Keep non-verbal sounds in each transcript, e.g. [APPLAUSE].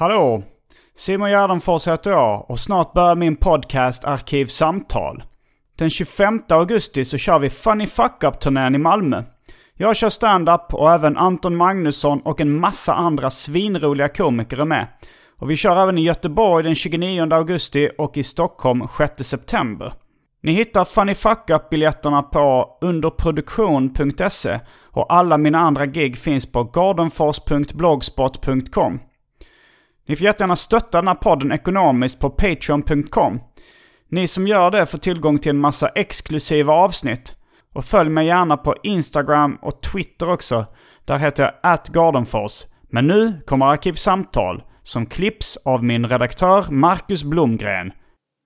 Hallå! Simon Gärdenfors heter jag och snart börjar min podcast Arkivsamtal. Den 25 augusti så kör vi Funny Fuck Up-turnén i Malmö. Jag kör stand-up och även Anton Magnusson och en massa andra svinroliga komiker är med. Och vi kör även i Göteborg den 29 augusti och i Stockholm 6 september. Ni hittar Funny Fuck Up-biljetterna på underproduktion.se och alla mina andra gig finns på gardenfors.blogspot.com. Ni får jättegärna stötta den här podden ekonomiskt på patreon.com. Ni som gör det får tillgång till en massa exklusiva avsnitt. Och följ mig gärna på Instagram och Twitter också. Där heter jag atgardenfors. Men nu kommer Arkivsamtal som klipps av min redaktör Marcus Blomgren.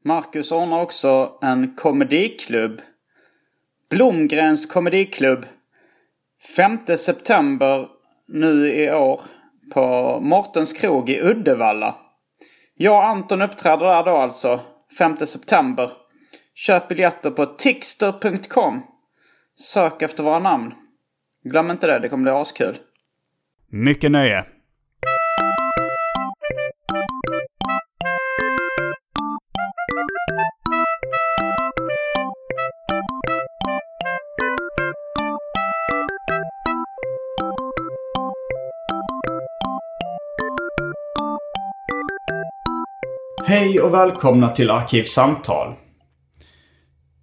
Marcus ordnar också en komediklubb. Blomgrens komediklubb. 5 september nu i år på Mortens krog i Uddevalla. Jag och Anton uppträder där då alltså. 5 september. Köp biljetter på tixter.com. Sök efter våra namn. Glöm inte det, det kommer bli askul. Mycket nöje. Hej och välkomna till Arkivsamtal.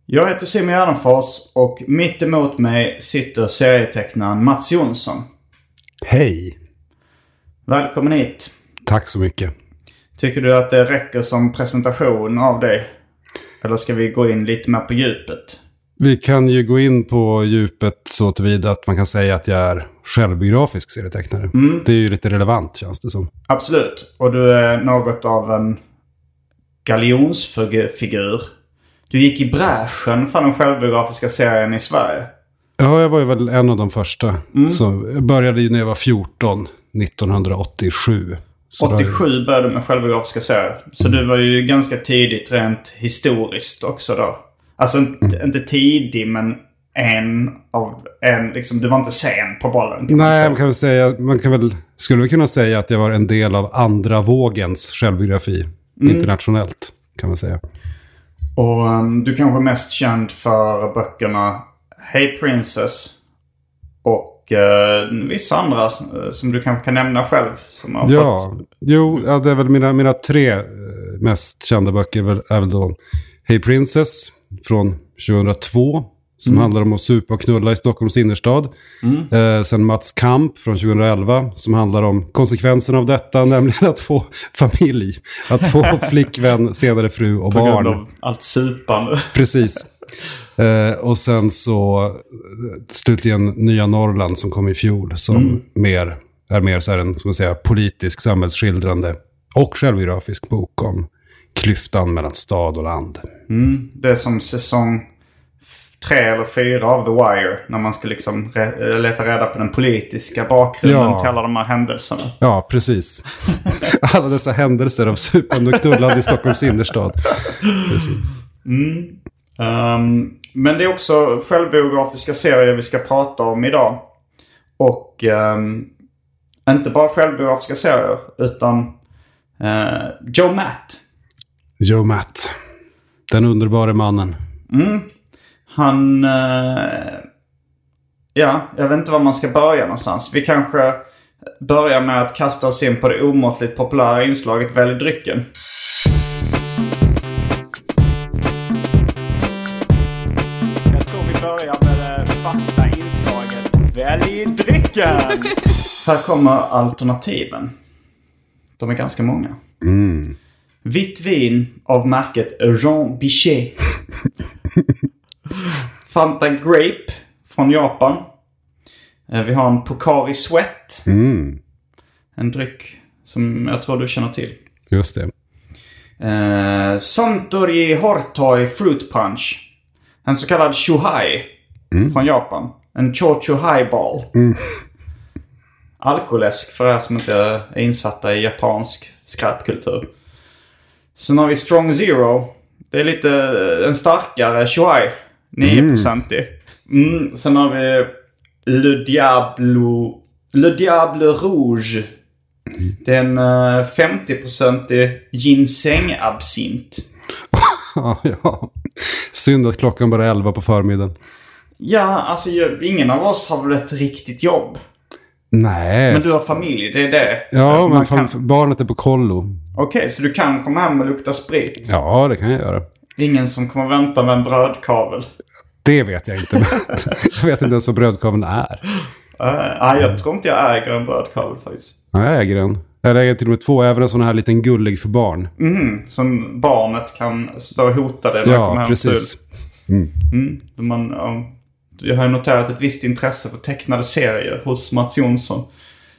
Jag heter Simon Gärdenfors och mitt emot mig sitter serietecknaren Mats Jonsson. Hej! Välkommen hit. Tack så mycket. Tycker du att det räcker som presentation av dig? Eller ska vi gå in lite mer på djupet? Vi kan ju gå in på djupet så tillvida att man kan säga att jag är självbiografisk serietecknare. Det är ju lite relevant känns det som. Absolut. Och du är något av en galjonsfigur. Du gick i bräschen för den självbiografiska serien i Sverige. Ja, jag var ju väl en av de första. Så jag började ju när jag var 14, 1987. Så då- 87 började du med självbiografiska serier. Så du var ju ganska tidigt rent historiskt också då. Alltså inte, inte tidig men en av en liksom. Du var inte sen på bollen. kan Nej, man kan väl säga, man kan väl, skulle väl kunna säga att jag var en del av andra vågens självbiografi. Internationellt, kan man säga. Och um, du kanske är mest känd för böckerna Hey Princess och uh, vissa andra uh, som du kanske kan nämna själv. Som har Ja, fått... jo, ja, det är väl mina, mina tre eh, mest kända böcker är väl, är väl då Hey Princess från 2002. Som handlar om att supa och knulla i Stockholms innerstad. Eh, sen Mats Kamp från 2011 som handlar om konsekvenserna av detta. [LAUGHS] Nämligen att få familj. Att få [LAUGHS] flickvän, senare fru och På grund barn. av allt supande. [LAUGHS] Precis. Eh, och sen så eh, slutligen Nya Norrland som kom i fjol. Som mer, är mer så här en man säga, politisk, samhällsskildrande och självbiografisk bok om klyftan mellan stad och land. Det är som säsong tre eller fyra av The Wire. När man ska liksom re- leta reda på den politiska bakgrunden Ja. till alla de här händelserna. Ja, precis. [LAUGHS] Alla dessa händelser av supande och knullande i Stockholms innerstad. Precis. Ehm, men det är också självbiografiska serier vi ska prata om idag. Och ehm, inte bara självbiografiska serier utan eh, Joe Matt. Joe Matt. Den underbara mannen. Han... Eh, ja, jag vet inte var man ska börja någonstans. Vi kanske... börja med att kasta oss in på det omåttligt populära inslaget Välj drycken. Jag tror vi börjar med det fasta inslaget Välj drycken! [LAUGHS] Här kommer alternativen. De är ganska många. Vitt vin av märket Jean Bichet. [LAUGHS] Fanta Grape från Japan. Eh, Vi har en Pocari Sweat. En dryck som jag tror du känner till. Just det. Eh, Suntory Hortoi Fruit Punch. En så kallad Shuhai från Japan. En Chocho Highball. Alkoläsk för er som inte är insatta i japansk skrattkultur. Sen har vi Strong Zero. Det är lite eh, en starkare Shuhai. 9-procentig. Mm. Sen har vi Le Diablo... Le Diable Rouge. Det är en eh, 50-procentig ginseng-absint. [LAUGHS] Ja. Synd att klockan bara är 11 på förmiddagen. Ja, alltså ingen av oss har väl ett riktigt jobb. Nej. Men du har familj, det är det. Ja, Man men kan- barnet är på kollo. Okej, så du kan komma hem och lukta sprit? Ja, det kan jag göra. Ingen som kommer vänta med en brödkavel? Det vet jag inte. [LAUGHS] Jag vet inte ens vad brödkaveln är. Uh, nej, jag tror inte jag äger en brödkavel faktiskt. Ja, jag äger en. Jag äger till och med två. Även en sån här liten gullig för barn. Mhm, som barnet kan stå och hota dig när kommer Ja, hem precis. full. Mm, man, ja, jag har noterat ett visst intresse för tecknade serier hos Mats Jonsson.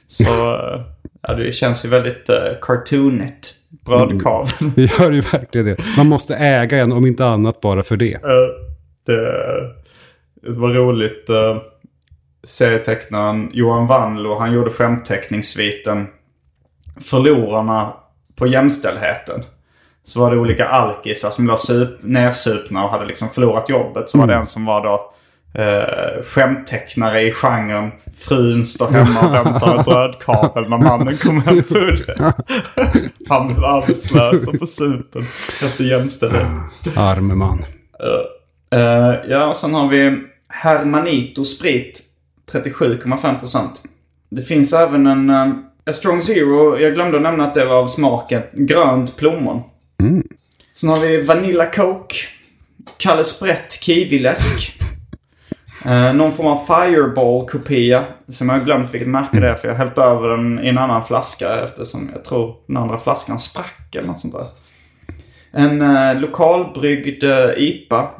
Så [LAUGHS] eh, ja, det känns ju väldigt uh, cartoonigt. Brödkavel. [LAUGHS] Det gör ju verkligen det. Man måste äga en, om inte annat bara för det. Eh, det, var roligt. Uh, serietecknaren Johan Wanlo, han gjorde skämtteckningssviten Förlorarna på jämställdheten. Så var det olika alkisar som sup, nersupna och hade liksom förlorat jobbet. Så var det en som var då eh, skämttecknare i genren Frun står hemma och väntar med brödkavel när mannen kommer hem full. [LAUGHS] Han blev arbetslös och på supen efter jämställdhet. Arme man. Eh, ja, och sen har vi Hermanito Sprit. 37,5%. Det finns även en uh, A Strong Zero. Jag glömde att nämna att det var av smaken grönt plommon. Sen har vi Vanilla Coke. Kalle Sprätt Kiwiläsk. Uh, någon form av Fireball-kopia. Som jag har glömt vilket märke det är. För jag har hällt över den i en annan flaska. Eftersom jag tror den andra flaskan sprack eller något sånt där. En uh, lokalbryggd eh, IPA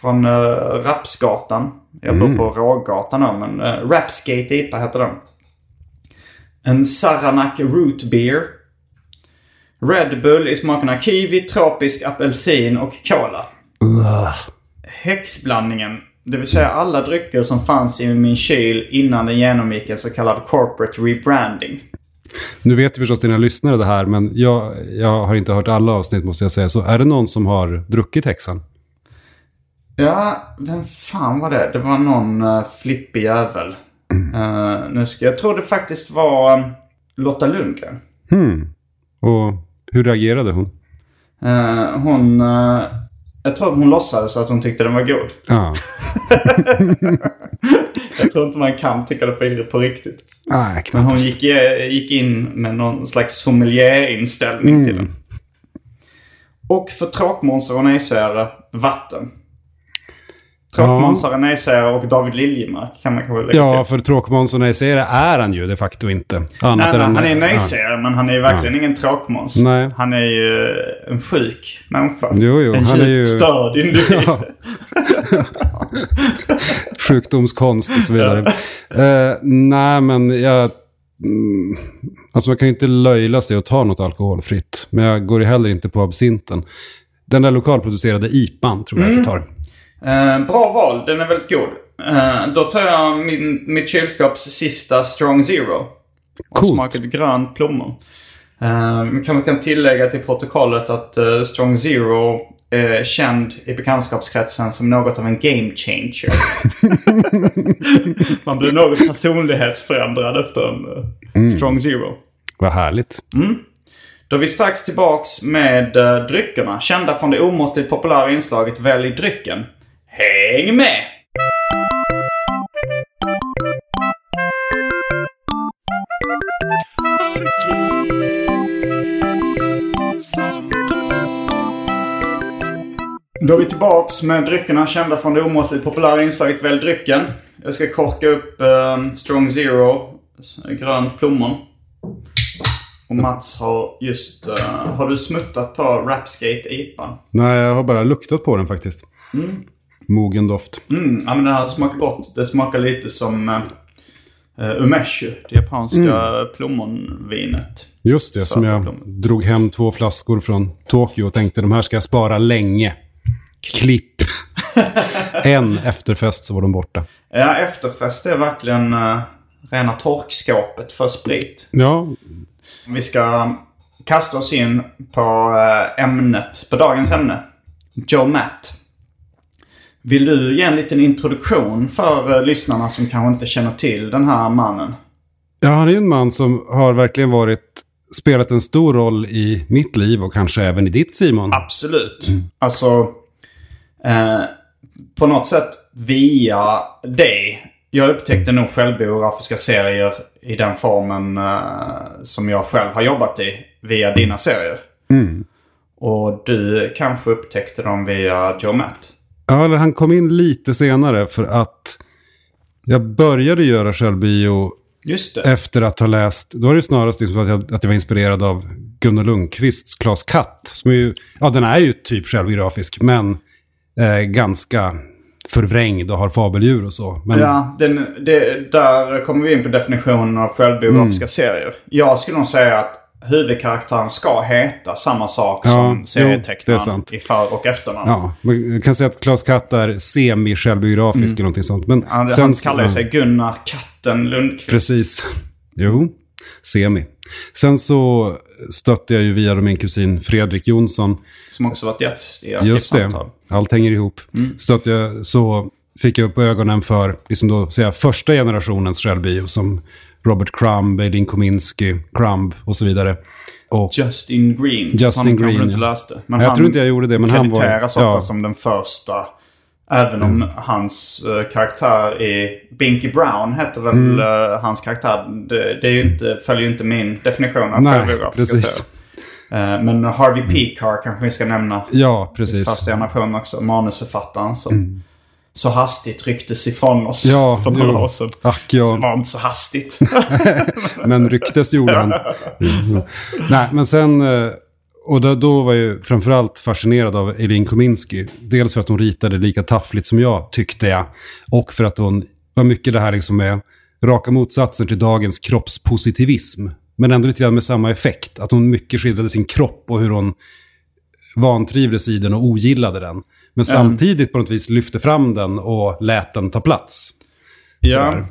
från uh, Rapsgatan. Jag bor på Rågatan nu, men uh, Rapsgate IPA heter den. En Saranac Root Beer. Red Bull i smakerna kiwi, tropisk apelsin och cola. Häxblandningen. Det vill säga alla drycker som fanns i min kyl innan den genomgick en så kallad corporate rebranding. Nu vet ju förstås dina lyssnare det här, men jag, jag har inte hört alla avsnitt måste jag säga. Så är det någon som har druckit häxan? Ja, vem fan var det? Det var någon uh, flippig jävel. Eh, nu ska, jag tror det faktiskt var um, Lotta Lundgren. Och hur reagerade hon? Eh, hon... jag tror att hon låtsades att hon tyckte den var god. Ja. [LAUGHS] Jag tror inte man kan tycka det på, på riktigt. Nej, Men hon knappast. gick, eh, gick in med någon slags sommelier-inställning till den. Och för tråkmånsar och nejsägare, vatten. Tråkmånsar, nejsägare och David Liljemark kan man kanske lägga Ja, till. för tråkmåns och nejsägare är han ju de facto inte. Annat Nej, nej, han är en ja. nejsägare men han är ju verkligen ingen tråkmåns. Nej. Han är ju en sjuk människa. Jo, jo, en han är ju- störd individ. [LAUGHS] sjukdomskonst och så vidare. Eh, nej, men jag... Mm, alltså man kan ju inte löjla sig och ta något alkoholfritt. Men jag går ju heller inte på absinten. Den där lokalproducerade IPAn tror jag att jag tar. Eh, bra val, den är väldigt god. Eh, då tar jag min, mitt kylskaps sista Strong Zero. Och Coolt. smakat grön plommon. Man kan, man kan tillägga till protokollet att eh, Strong Zero är känd i bekantskapskretsen som något av en game changer. [LAUGHS] Man blir något personlighetsförändrad efter en eh, Strong Zero. Vad härligt. Då är vi strax tillbaks med uh, dryckerna. Kända från det omåttligt populära inslaget Välj drycken. Häng med! Då är vi tillbaks med dryckerna kända från det omåttligt populära inslaget Välj drycken. Jag ska korka upp eh, Strong Zero, grön plommon. Och Mats har just... eh, har du smuttat på Rapskate IPAn? Nej, jag har bara luktat på den faktiskt. Mogen doft. Mm, ja men den här smakar gott. Det smakar lite som uh, umeshu, det japanska plommonvinet. Just det, som Söta jag blommor. drog hem två flaskor från Tokyo och tänkte de här ska jag spara länge. Klipp. [LAUGHS] en efterfest så var de borta. Ja, efterfest är verkligen uh, rena torkskåpet för sprit. Ja, Vi ska kasta oss in på eh, ämnet, på dagens ämne. Joe Matt. Vill du ge en liten introduktion för eh, lyssnarna som kanske inte känner till den här mannen? ja han är ju en man som har verkligen varit spelat en stor roll i mitt liv och kanske även i ditt Simon. Absolut. Alltså, eh, på något sätt via dig. Jag upptäckte nog självbiografiska serier i den formen eh, som jag själv har jobbat i via dina serier. Och du kanske upptäckte dem via Joe Matt. Ja, eller han kom in lite senare för att jag började göra självbio efter att ha läst, då var det snarast liksom att, jag, att jag var inspirerad av Gunnar Lundqvists Klas Katt. Som är ju, ja, den är ju typ självbiografisk, men eh, ganska förvrängd och har fabeldjur och så. Men, Ja, den, det, där kommer vi in på definitionen av självbiografiska Mm. serier. Jag skulle nog säga att huvudkaraktären ska heta samma sak Ja, som serietecknaren i för och efternamn. Ja, man kan säga att Klas Katt är semi-självbiografisk eller någonting sånt. Men Mm. Ja, det, sen han kallar ju sig Gunnar Katten Lundqvist. Precis. [LAUGHS] Jo, semi. Sen så stötte jag ju via min kusin Fredrik Jonsson. Som också varit gäst i Just det, samtal. allt hänger ihop. Mm. Stötte jag, så fick jag upp ögonen för liksom då, säga, första generationens självbio som Robert Crumb, Eileen Kominsky, Crumb och så vidare. Och Justin Green. Justin kanske Green, inte läste. Men Jag han tror inte jag gjorde det, men han var- krediteras ja. ofta som den första. Även om hans eh, karaktär i Binky Brown heter väl Mm. eh, hans karaktär. Det, det är inte, följer ju inte min definition av självbiografiska precis. Eh, men Harvey P. Carr kanske vi ska nämna. Ja, precis. Första generationen också. Manusförfattaren som så hastigt rycktes ifrån oss. Ja, för några jo. år sedan. Ack, Det ja. var inte så hastigt. [LAUGHS] Men ryktes gjorde han. Mm. [LAUGHS] Nej, men sen... eh, Och då, då var jag ju framförallt fascinerad av Eileen Kominsky. Dels för att hon ritade lika taffligt som jag, tyckte jag. Och för att hon var mycket det här liksom med raka motsatsen till dagens kroppspositivism. Men ändå lite grann med samma effekt. Att hon mycket skildrade sin kropp och hur hon vantrivdes i den och ogillade den. Men samtidigt på något vis lyfte fram den och lät den ta plats. ja.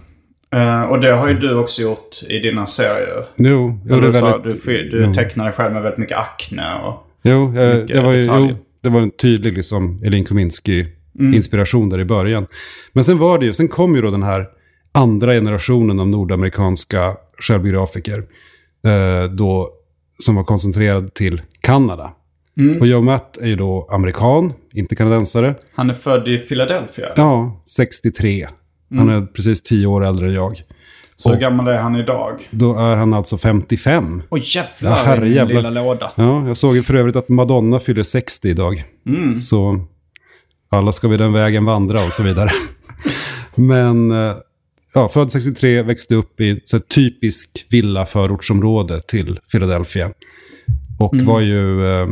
Eh, och det har ju du också gjort i dina serier. Jo, jo, det du, är sa, väldigt... du, du jo. tecknar dig själv med väldigt mycket akne. Och, Jo, eh, mycket det var, ju, jo, det var en tydlig liksom, Elin Kominsky-inspiration där i början. Men sen var det ju, sen kom ju då den här andra generationen av nordamerikanska självbiografiker. Eh, då, som var koncentrerad till Kanada. Och Joe Matt är ju då amerikan, inte kanadensare. han är född i Philadelphia. Ja, 63. Han är precis 10 år äldre än jag. Så hur gammal är han idag? Då är han alltså 55. Oj Ja, jävlar i herrejävlar. lilla låda. Ja, jag såg ju för övrigt att Madonna fyller 60 idag. Så alla ska vi den vägen vandra och så vidare. [LAUGHS] Men eh, ja, född 63, växte upp i ett så här typisk villa-förortsområde till Philadelphia. Och var ju eh,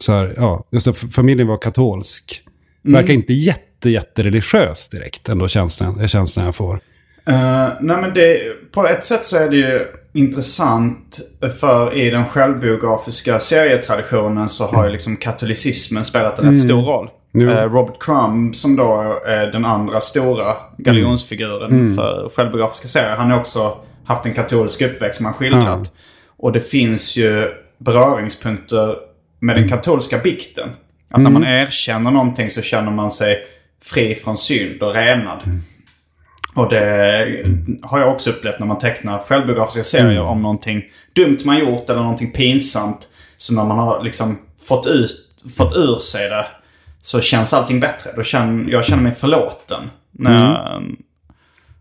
så här, ja, just det, familjen var katolsk. Verkar inte jätte, jättereligiös direkt, ändå känslan, är känslan jag får. Eh, nej men det, på ett sätt så är det ju intressant för i den självbiografiska serietraditionen så har ju liksom katolicismen spelat en rätt stor roll. Eh, Robert Crumb som då är den andra stora galjonsfiguren för självbiografiska serier. Han har också haft en katolsk uppväxt som han skildrat. Och det finns ju beröringspunkter med den katolska bikten. Att när man erkänner någonting så känner man sig fri från synd och renad. Och det har jag också upplevt när man tecknar självbiografiska serier om någonting dumt man gjort eller någonting pinsamt. Så när man har liksom fått, ut, fått ur sig det så känns allting bättre. Då känner, jag känner mig förlåten. När,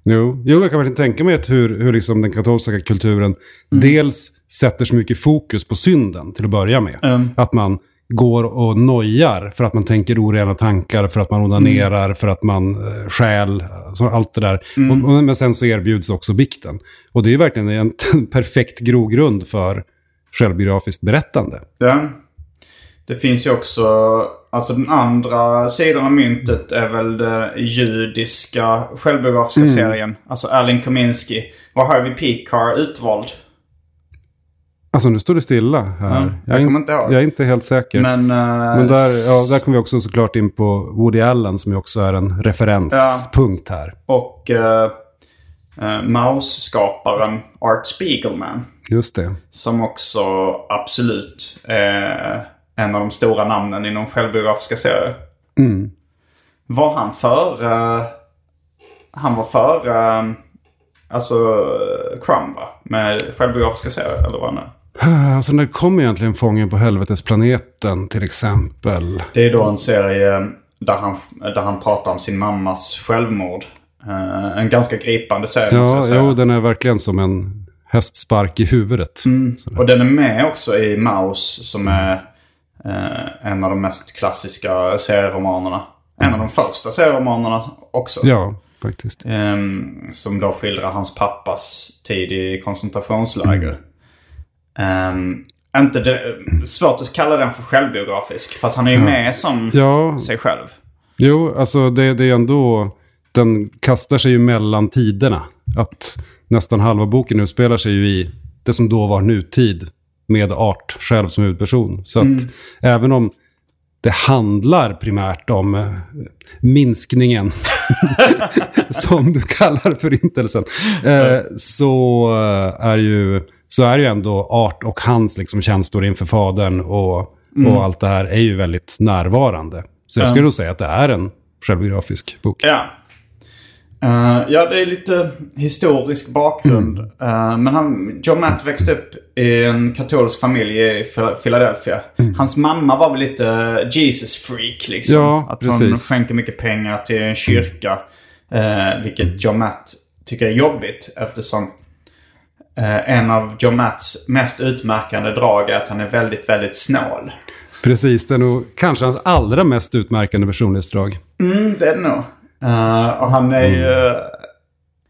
Jo, jo jag kan verkligen tänka mig att hur, hur liksom den katolska kulturen dels sätter så mycket fokus på synden till att börja med. Att man går och nojar för att man tänker orena tankar, för att man onanerar, för att man eh, stjäl, så allt det där. Och, och, men sen så erbjuds också bikten. Och det är verkligen en [LAUGHS] perfekt grogrund för självbiografiskt berättande. Ja. Det finns ju också, alltså den andra sidan av myntet är väl den judiska självbiografiska serien. Alltså Erling Kominski. Var Harvey Pekar utvald? Alltså nu står det stilla här. jag är kommer in- inte ihåg. Jag är inte helt säker. Men, Men, eh, där, ja, där kommer vi också såklart in på Woody Allen som ju också är en referenspunkt här. Och uh, Maus-skaparen Art Spiegelman. Just det. Som också absolut är en av de stora namnen inom självbiografiska serier. Mm. Var han för... eh, han var för... eh, alltså Crumb va? Med självbiografiska serier eller vad han är. Alltså när kom egentligen Fången på helvetesplaneten till exempel? Det är då en serie där han, där han pratar om sin mammas självmord. Eh, en ganska gripande serie Ja, jo, den är verkligen som en hästspark i huvudet. Mm. Och den är med också i Maus som är eh, en av de mest klassiska serieromanerna. En av de första serieromanerna också. Ja, faktiskt. Ehm, som då skildrar hans pappas tid i koncentrationsläger. Ehm, inte det, svårt att kalla den för självbiografisk. Fast han är ju med som Ja, sig själv. jo, alltså det, det är ändå... Den kastar sig ju mellan tiderna. Att nästan halva boken utspelar sig ju i det som då var nutid. Med Art själv som huvudperson. Så att även om det handlar primärt om eh, minskningen, [LAUGHS] som du kallar förintelsen, eh, så, eh, är ju, så är ju ändå Art och hans liksom, känslor inför fadern och, och allt det här är ju väldigt närvarande. Så jag skulle nog säga att det är en självbiografisk bok. Ja. Eh, ja, det är lite historisk bakgrund. Eh, men han, John Matt växte upp i en katolsk familj i Ph- Philadelphia. Hans mamma var väl lite Jesus-freak liksom. Ja, att hon precis. skänker mycket pengar till en kyrka. eh, vilket John Matt tycker är jobbigt eftersom en av John Matts mest utmärkande drag är att han är väldigt, väldigt snål. Precis, det är nog kanske hans allra mest utmärkande personlighetsdrag. Mm, det är det nog. Eh, och han är ju...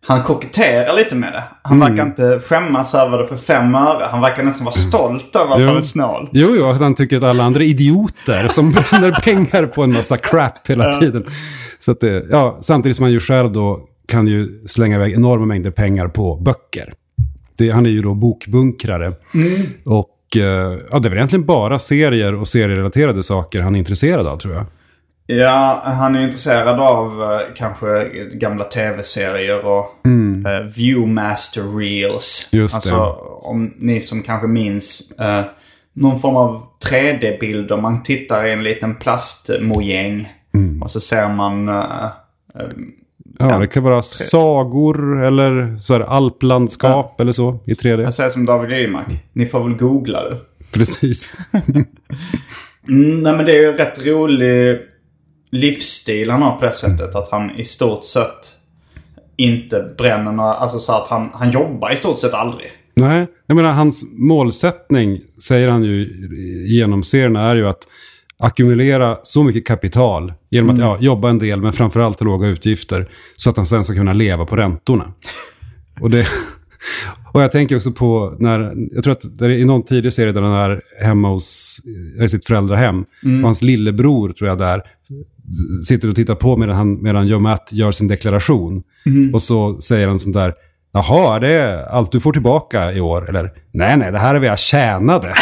Han koketterar lite med det. Han Mm. verkar inte skämmas över det för fem öre. Han verkar nästan vara stolt över att Jo. han är snål. Jo, jo, att han tycker att alla andra är idioter som [LAUGHS] bränner pengar på en massa crap hela tiden. Så att det, ja, samtidigt som han ju själv då kan ju slänga iväg enorma mängder pengar på böcker. Det, han är ju då bokbunkrare. Och eh, ja, det är väl egentligen bara serier och serierelaterade saker han är intresserad av, tror jag. Ja, han är intresserad av eh, kanske gamla tv-serier och eh, Viewmaster Reels. Just alltså, det. om ni som kanske minns eh, någon form av 3D-bilder. Man tittar i en liten plastmojäng och så ser man eh, Ja, Ja. det kan vara sagor eller så här alplandskap eller så i 3D. Jag säger som David Rymark. Ni får väl googla det. Precis. [LAUGHS] Mm, nej men det är ju rätt rolig livsstil han har på det sättet. Att han i stort sett inte bränner några... Alltså så att han, han jobbar i stort sett aldrig. Nej, jag menar hans målsättning, säger han ju genom serien, är ju att ackumulera så mycket kapital genom att ja, jobba en del, men framförallt ha låga utgifter, så att han sen ska kunna leva på räntorna. Och, det, och jag tänker också på när, jag tror att det är i någon tidig serie där han är hemma hos, i sitt föräldrahem, och hans lillebror tror jag där, sitter och tittar på medan, han, medan Joe Matt gör sin deklaration. Och så säger han sånt där, Jaha, är det allt du får tillbaka i år? Eller, nej, nej, det här är vad jag tjänade. [LAUGHS]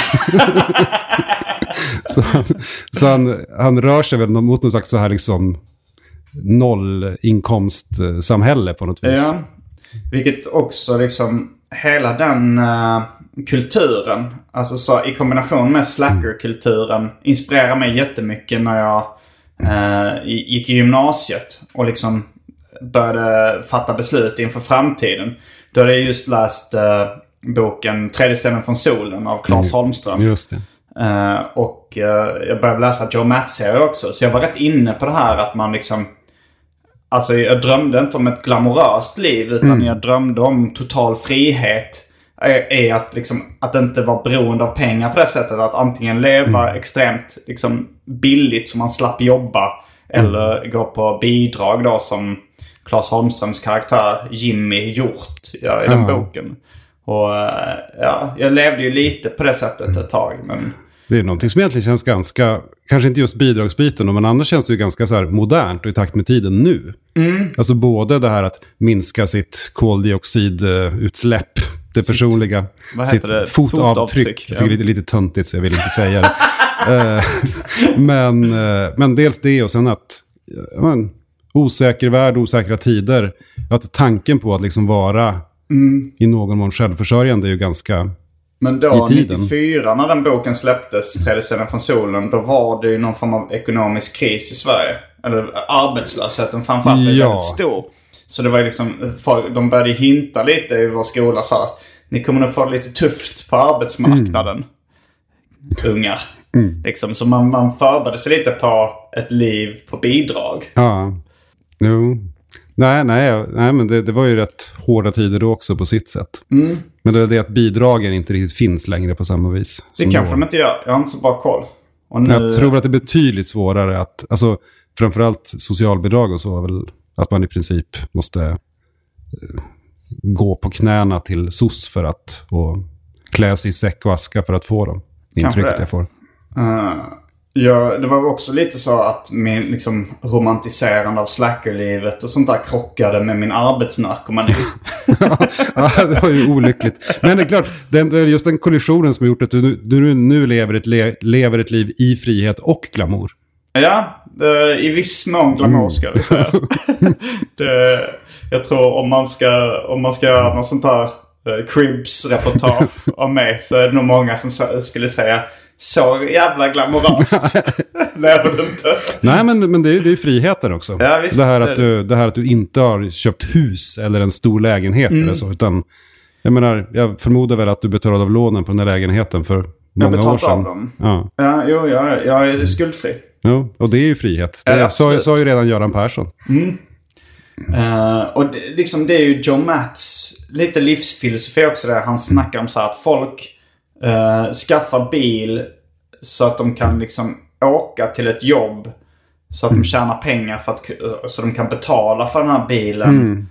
så han, så han, han rör sig väl mot något slags så här liksom nollinkomstsamhälle på något vis. Ja. Vilket också liksom, hela den eh, kulturen, alltså så i kombination med slackerkulturen, inspirerar mig jättemycket när jag eh, gick i gymnasiet och liksom började fatta beslut inför framtiden. Då hade jag just läst eh, boken Tredje ställen från solen av Claes Holmström. Just det. Eh, och eh, jag började läsa Joe Matt-serier också. Så jag var rätt inne på det här att man liksom... Alltså jag drömde inte om ett glamoröst liv utan jag drömde om total frihet. Är, är att, liksom, att inte vara beroende av pengar på det sättet. Att antingen leva extremt liksom, billigt så man slapp jobba. Eller gå på bidrag då som Claes Holmströms karaktär Jimmy gjort ja, i den Ja. boken. Och eh, ja, jag levde ju lite på det sättet ett tag. Men Det är någonting som egentligen känns ganska, kanske inte just bidragsbiten, men annars känns det ju ganska så här modernt och i takt med tiden nu. Alltså både det här att minska sitt koldioxidutsläpp, det personliga, sitt det? fotavtryck. Fotavtryck, Jag tycker det är lite töntigt så jag vill inte säga det. [LAUGHS] Eh, men, eh, men dels det och sen att men, osäker värld, osäkra tider. Att tanken på att liksom vara Mm. i någon mån självförsörjande är ju ganska... Men då, I tiden. 94 när den boken släpptes, Tredje ställen från solen, då var det ju någon form av ekonomisk kris i Sverige. Eller arbetslösheten framförallt är Ja. väldigt stor. Så det var liksom, de började hinta lite i vår skola så här, Ni kommer nog få det lite tufft på arbetsmarknaden. Ungar. Liksom, så man, man förberedde sig lite på ett liv på bidrag. Ja, jo. Nej, nej, nej men det, det var ju rätt hårda tider då också på sitt sätt. Men det är det att bidragen inte riktigt finns längre på samma vis. Det kanske de inte gör. Jag har inte så bra koll. Nu, Jag tror att det är betydligt svårare att, alltså framförallt socialbidrag och så, är väl att man i princip måste eh, gå på knäna till SOS för att, och klä sig i säck och aska för att få dem. Intrycket jag får. Eh, ja, det var också lite så att min liksom, romantiserande av slackerlivet och sånt där krockade med min arbetsnarkomani. [LAUGHS] [LAUGHS] ja, det var ju olyckligt. Men det är klart, är just den kollisionen som har gjort att du, nu- du nu lever ett, le, lever ett liv i frihet och glamour. ja, i viss mån glamour ska vi säga. [LAUGHS] det, jag tror om man ska, om man ska göra något sånt här uh, Cribs-reportage om mig så är det nog många som skulle säga så jävla glamoröst [LAUGHS] inte. Nej, men, men det är ju det är friheten också. Ja, visst, det, här att du, det här att du inte har köpt hus eller en stor lägenhet Mm. eller så. Utan, jag menar, jag förmodar väl att du betalade av lånen på den här lägenheten för Jag många år betalat av sedan. dem. Ja, Ja, jo, jag, jag är skuldfri. Jo, och det är ju frihet. Det sa, sa ju redan Göran Persson. Eh, och det, liksom, det är ju Joe Matts lite livsfilosofi också där. Han snackar om så här att folk uh, skaffar bil så att de kan liksom åka till ett jobb. Så att de tjänar pengar för att, så de kan betala för den här bilen.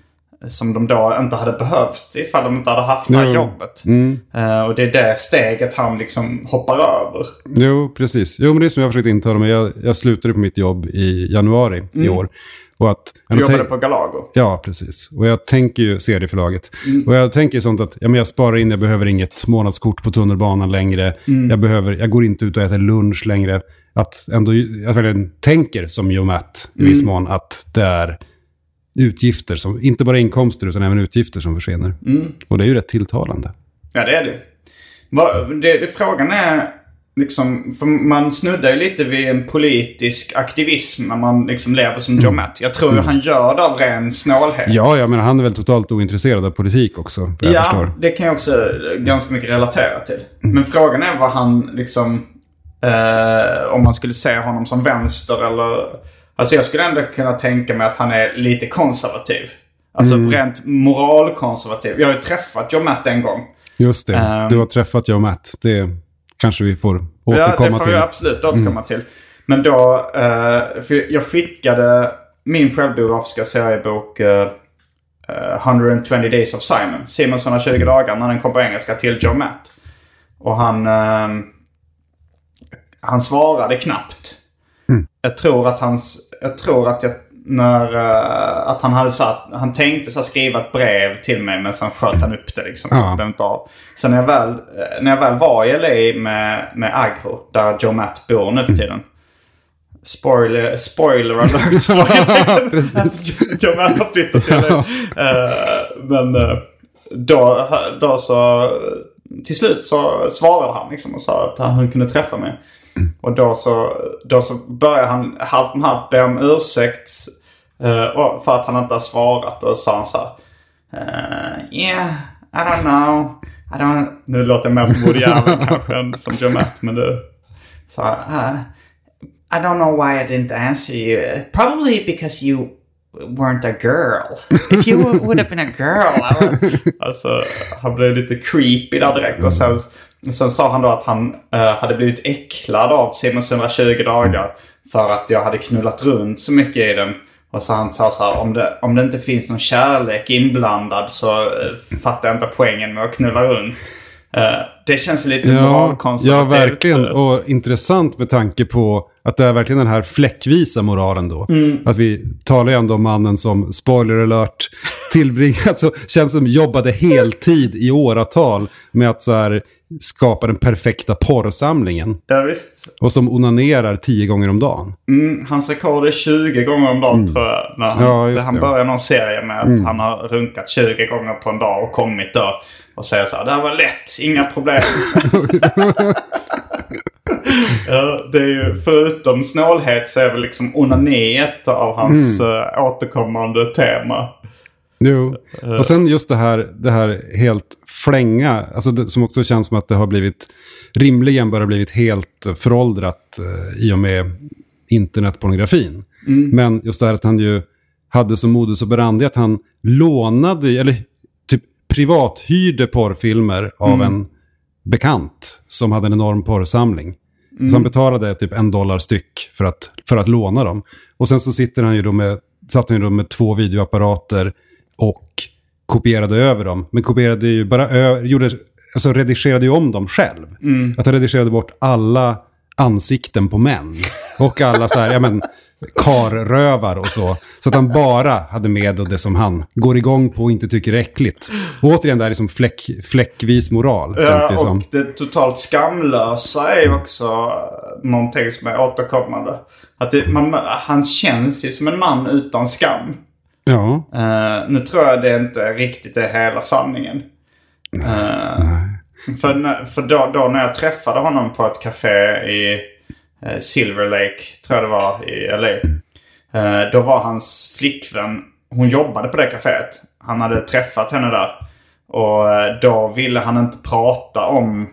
Som de då inte hade behövt ifall de inte hade haft det här Jo. jobbet. Eh, och det är det steget han liksom hoppar över. Jo, precis. Jo, men det är som jag försökte intala mig. Jag, jag slutade på mitt jobb i januari i år. Och att, Mm. Du jobbade på Galago. Ja, precis. Och jag tänker ju serieförlaget. Mm. Och jag tänker ju sånt att ja, men jag sparar in, jag behöver inget månadskort på tunnelbanan längre. Mm. Jag, behöver, jag går inte ut och äter lunch längre. Att ändå, jag tänker som Joe Matt i Mm. viss mån att det är utgifter, som, inte bara inkomster utan även utgifter som försvinner. Mm. Och det är ju rätt tilltalande. Ja, det är det. Det, det frågan är, liksom, för man snuddar ju lite vid en politisk aktivism när man liksom lever som Joe Matt. Jag tror ju han gör det av ren snålhet. Mm. Ja, jag menar han är väl totalt ointresserad av politik också, jag Ja, förstår. det kan jag också ganska mycket relatera till. Men frågan är vad han liksom... Eh, om man skulle se honom som vänster eller... Alltså jag skulle ändå kunna tänka mig att han är lite konservativ. Alltså rent moralkonservativ. Jag har ju träffat Joe Matt en gång. Just det, Ehm. du har träffat Joe Matt. Det kanske vi får Ja, det återkomma får till. vi absolut återkomma till. Men då, eh, för jag skickade min självbiografiska seriebok eh, eh, 120 Days of Simon. Simons 120 dagar när den kom på engelska till Joe Matt. Och han, eh, han svarade knappt. Jag tror att hans, jag tror att jag, när, eh, att han hade satt, han tänkte så skriva ett brev till mig men sen sköt han upp det liksom. Ja. Det inte av. Sen när jag väl, eh, när jag väl var i LA med, med Agro, där Joe Matt bor nu för tiden. Spoiler, spoiler alert. frågetecken. [LAUGHS] Precis. [LAUGHS] Joe Matt har flyttat till LA. Eh, men eh, då, då så, till slut så svarade han liksom och sa att han kunde träffa mig. Och då så, då så började han halvt om halvt be om ursäkt och- för att han inte har svarat. Och sa han så här. eh, yeah, I don't know. I don't... Nu låter jag mer som Woody Allen [LAUGHS] kanske än som Joe Matt. Men det... Så uh, I don't know why I didn't answer you. Probably because you weren't a girl. If you would have been a girl. I would... [LAUGHS] alltså, han blev lite creepy där direkt. Och sen, sen sa han då att han eh, hade blivit äcklad av Simons 120 dagar. För att jag hade knullat runt så mycket i den. Och så han sa så här, om det, om det inte finns någon kärlek inblandad så uh, fattar jag inte poängen med att knulla runt. Uh, det känns lite Ja, moralkonservativt. ja, verkligen. Och intressant med tanke på att det är verkligen den här fläckvisa moralen då. Att vi talar ju ändå om mannen som, spoiler alert, tillbringat, [LAUGHS] alltså känns som jobbade heltid i åratal med att så här skapa den perfekta porrsamlingen. Ja, visst. Och som onanerar tio gånger om dagen. Mm, hans rekord är 20 gånger om dagen tror jag. När han, Ja, just han det. börjar någon serie med att Mm. han har runkat 20 gånger på en dag och kommit då. Och säger så här, det här var lätt, inga problem. [LAUGHS] ja, det är ju, förutom snålhet så är väl liksom onani ett av hans Mm. eh, återkommande tema. Jo. Och sen just det här, det här helt flänga, alltså det, som också känns som att det har blivit, rimligen bara blivit helt föråldrat eh, i och med internetpornografin. Men just det här att han ju hade som modus operandi att han lånade, eller typ privathyrde porrfilmer av en bekant som hade en enorm porrsamling. Så han betalade typ en dollar styck för att, för att låna dem. Och sen så sitter han ju då med, satt han ju då med två videoapparater och kopierade över dem. Men kopierade ju bara ö, gjorde, alltså redigerade ju om dem själv. Att han redigerade bort alla ansikten på män. Och alla så här, ja men, karrövar och så. Så att han bara hade med det som han går igång på och inte tycker är äckligt. Och återigen, det här är som fläck, fläckvis moral, känns det Ja, som. och det totalt skamlösa är också någonting som är återkommande. Att det, man, han känns ju som en man utan skam. Ja, Eh, nu tror jag det inte riktigt är hela sanningen. Eh, för när- för då, då när jag träffade honom på ett café i eh, Silver Lake, tror jag det var, i LA. eh, då var hans flickvän, hon jobbade på det caféet. Han hade träffat henne där. Och då ville han inte prata om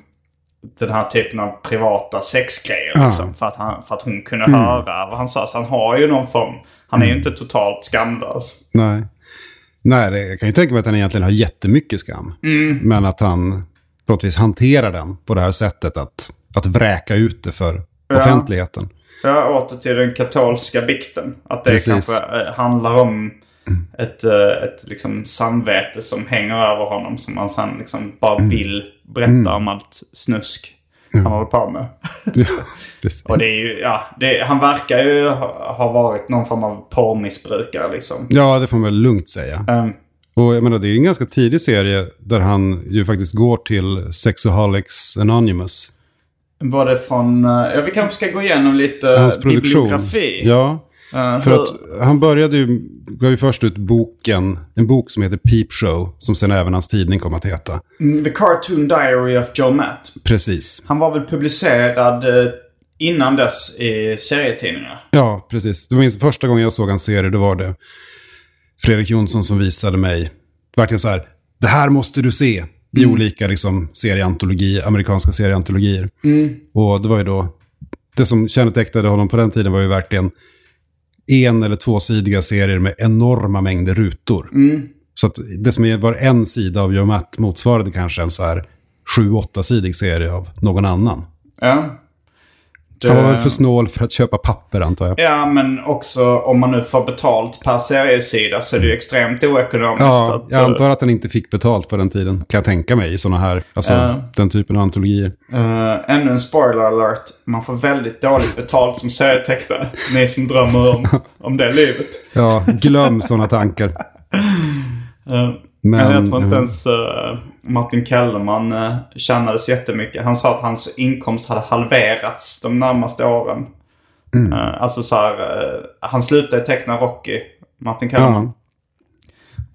den här typen av privata sexgrejer. Ja. Liksom, för, att han, för att hon kunde höra vad han sa. Så han har ju någon form... Han är ju inte totalt skamlös. nej. Nej, det, jag kan ju tänka mig att han egentligen har jättemycket skam. Men att han på något vis hanterar den på det här sättet att, att vräka ut det för offentligheten. Ja, åter till den katolska bikten. Att det Precis. kanske eh, handlar om ett, eh, ett liksom samvete som hänger över honom. Som han sen liksom bara vill berätta om allt snusk han håller på med. Precis. Och det är ju, ja, det, han verkar ju ha, varit någon form av porrmissbrukare liksom. Ja, det får man väl lugnt säga. Ehm, Och jag menar, det är ju en ganska tidig serie där han ju faktiskt går till Sexaholics Anonymous. var det från, eh, ja vi kanske ska gå igenom lite Hans produktion. bibliografi. Ja, För att han började ju, gav ju först ut boken, en bok som heter Peep Show, som sen även hans tidning kom att heta. Mm, The Cartoon Diary of Joe Matt. Precis. Han var väl publicerad eh, innan dess i serietidningar. Ja, precis. Det var minst första gången jag såg en serie, då var det Fredrik Jonsson som visade mig, verkligen så här, det här måste du se i olika liksom, serieantologi, amerikanska serieantologier. Och det var ju då, det som kännetecknade honom på den tiden var ju verkligen en eller tvåsidiga serier med enorma mängder rutor. Så att det som var en sida av Matt motsvarade kanske en så här sju, åtta-sidig serie av någon annan. Ja. Det- Han var väl för snål för att köpa papper antar jag. Ja, men också om man nu får betalt per seriesida så är det ju extremt oekonomiskt. Ja, jag antar att den inte fick betalt på den tiden. Kan jag tänka mig i sådana här, alltså Ja. den typen av antologier. eh, ännu en spoiler alert. Man får väldigt dåligt betalt som serietecknare. [LAUGHS] Ni som drömmer om, om det livet. Ja, glöm sådana tankar. [LAUGHS] Eh, Men- jag tror inte ja. ens eh, Martin Kellerman uh, tjänade så jättemycket. Han sa att hans inkomst hade halverats de närmaste åren. Mm. Eh, alltså så här, eh, han slutade teckna Rocky, Martin Kellerman.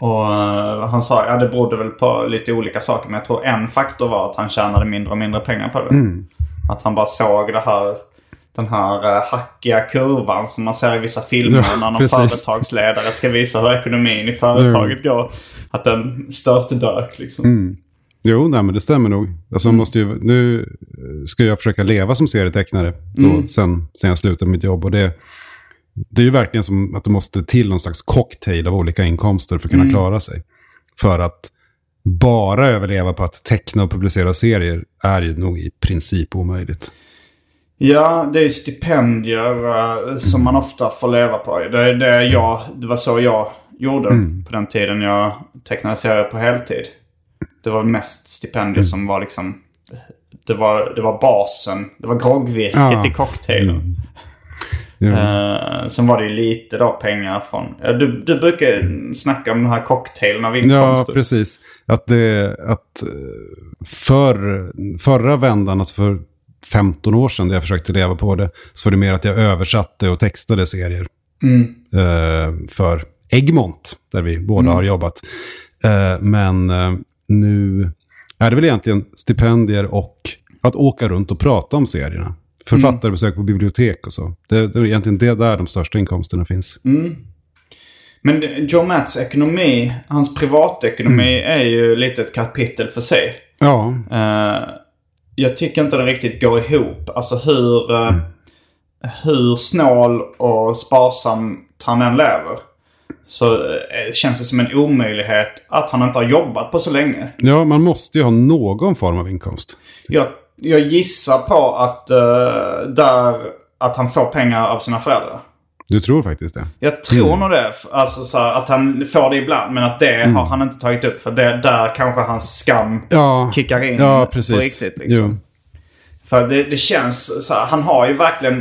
Ja. Och eh, han sa, ja det berodde väl på lite olika saker. Men jag tror en faktor var att han tjänade mindre och mindre pengar på det. Mm. Att han bara såg det här, den här uh, hackiga kurvan som man ser i vissa filmer Ja, när någon precis. företagsledare ska visa hur ekonomin i företaget går. Att den störtdök liksom. Mm. Jo, nej, men det stämmer nog. Alltså, man måste ju, nu eh, ska jag försöka leva som serietecknare då, sen, sen jag slutade mitt jobb. Och det, Det är ju verkligen som att du måste till någon slags cocktail av olika inkomster för att kunna klara sig. För att bara överleva på att teckna och publicera serier är ju nog i princip omöjligt. Ja, det är stipendier eh, som man ofta får leva på. Det, är det, jag, det var så jag gjorde på den tiden jag tecknade serier på heltid. Det var mest stipendier som var liksom... Det var, det var basen. Det var groggvirket Ja. i cocktailen. Ja. Eh, sen var det ju lite då pengar från... Ja, Du, du brukar snacka om den här cocktailen av Ja, inkomster. precis. Att det, att eh, för, förra vändan, alltså för 15 år sedan, när jag försökte leva på det, så var det mer att jag översatte och textade serier. Eh, för Egmont, där vi båda har jobbat. Eh, men eh, nu är det väl egentligen stipendier och att åka runt och prata om serierna. Författarbesök på bibliotek och så. Det, det är egentligen det där de största inkomsterna finns. Men det- Joe Matts ekonomi, hans privatekonomi är ju lite ett kapitel för sig. Ja, Eh, jag tycker inte det riktigt går ihop. Alltså hur, eh, hur snål och sparsam han än lever. Så eh, känns det som en omöjlighet att han inte har jobbat på så länge. ja, man måste ju ha någon form av inkomst. Jag, jag gissar på att, eh, där, att han får pengar av sina föräldrar. Du tror faktiskt det? Jag tror nog det. Alltså så här, att han får det ibland. Men att det har han inte tagit upp. För det, där kanske hans skam Ja, kickar in ja på precis. riktigt. Liksom. Jo. För det, det känns så här, han har ju verkligen...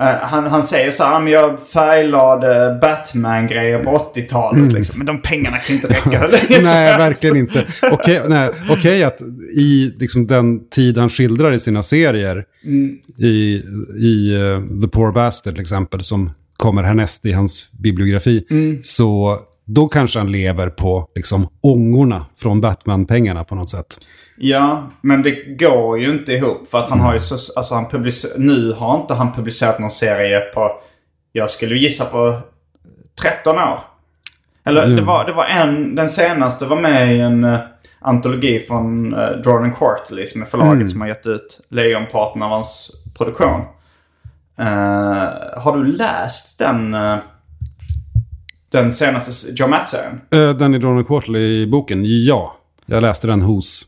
eh, han, han säger så här, "Ah, men jag färglade Batman-grejer på 80-talet. Liksom. Men de pengarna kan inte räcka hur länge Mm. Nej, verkligen inte. Okej nej, okej att i liksom, den tid han skildrar i sina serier, i, i eh, The Poor Bastard till exempel, som kommer härnäst i hans bibliografi, så då kanske han lever på liksom, ångorna från Batman-pengarna på något sätt. Ja, men det går ju inte ihop. För att han har ju så... Alltså han publicer, nu har inte han publicerat någon serie på... Jag skulle gissa på 13 år. Eller det, var, det var en... Den senaste var med i en uh, antologi från uh, Jordan Quarterly som är förlaget som har gett ut lejonparten av hans produktion. Eh, har du läst den... eh, den senaste Joe Matt-serien? Uh, den i Donald Quarterly-boken, ja. Jag läste den hos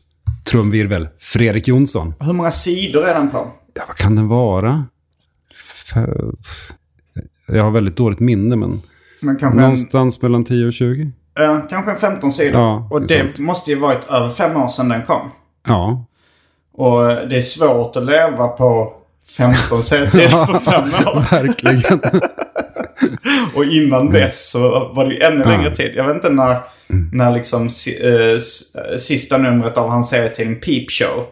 trumvirvel Fredrik Jonsson. Hur många sidor är den på? Ja, vad kan den vara? Jag har väldigt dåligt minne, men Men kanske en, någonstans mellan 10 och 20. Ja, kanske en 15 sidor. Ja, och det sant. måste ju varit över fem år sedan den kom. Ja, Och det är svårt att leva på 15 sidor på fem år. verkligen. [LAUGHS] Och innan dess så var det ju ännu längre tid. Jag vet inte när, när liksom eh, eh, sista numret av hans serietidning Peep Show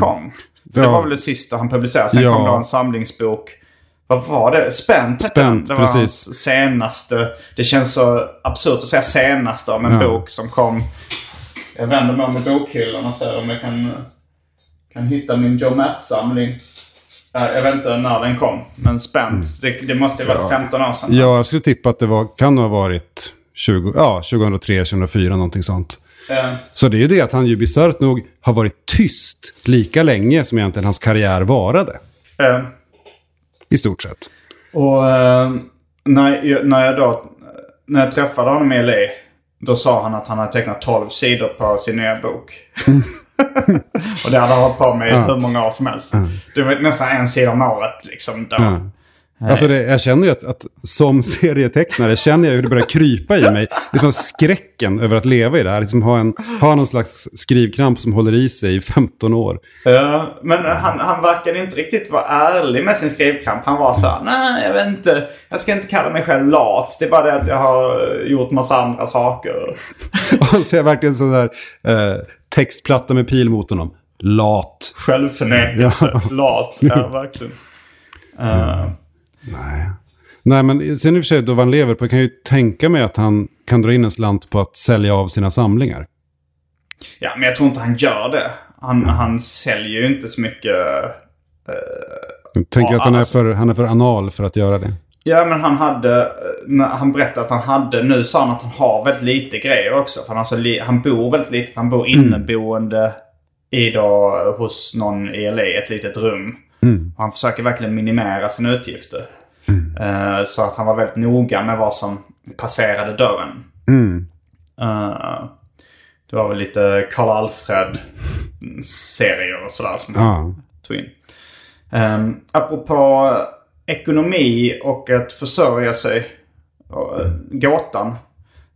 kom. För Det var väl det sista han publicerade. Sen Ja. kom då en samlingsbok. Vad var det? Spänt Spänt. Det var precis. hans senaste. Det känns så absurt att säga senaste om en Ja. bok som kom. Jag vänder mig om i bokhyllan och ser om jag kan, kan hitta min Joe Matt-samling. Eh, Jag vet inte när den kom. Men spänt. Det, det måste ju varit 15 år sedan. Ja, jag skulle tippa att det var, kan ha varit 20, ja, 2003, 2004, någonting sånt. Eh, Så det är ju det att han ju bisarrt nog har varit tyst lika länge som egentligen hans karriär varade. eh, I stort sett. Och eh, när, jag, när jag då när jag träffade honom i LA. Då sa han att han hade tecknat 12 sidor på sin nya bok. [LAUGHS] [LAUGHS] och det hade han hållit på med i hur många år som helst. Det var nästan en sida om året liksom då. Ja. Alltså det, jag känner ju att, att som serietecknare känner jag hur det börjar krypa i mig. Liksom skräcken över att leva i det här. Liksom ha, en, ha någon slags skrivkramp som håller i sig i 15 år. Ja, men han, han verkade inte riktigt vara ärlig med sin skrivkramp. Han var så här, nej jag vet inte. Jag ska inte kalla mig själv lat. Det är bara det att jag har gjort massa andra saker. [LAUGHS] Och så är jag verkligen sån där eh, textplatta med pil mot honom. Lat. Självförnekelse. Lat. Ja, verkligen. Eh, Nej, men sen i och för sig då han lever på, jag kan ju tänka mig att han kan dra in en slant på att sälja av sina samlingar. ja, men jag tror inte han gör det. Han, han säljer ju inte så mycket. Jag tänker Ja, att han är, alltså- för, han är för anal för att göra det. Ja, men han hade... eh, han berättade att han hade... Nu sa han att han har väldigt lite grejer också. För han, alltså, han bor väldigt litet. Han bor inneboende i då, hos någon i LA, ett litet rum. Och han försöker verkligen minimera sina utgifter. Eh, så att han var väldigt noga med vad som passerade dörren. Eh, det var väl lite Karl Alfred-serier och sådär som Ja. tog in. Um, apropå ekonomi och att försörja sig, och, eh, gåtan.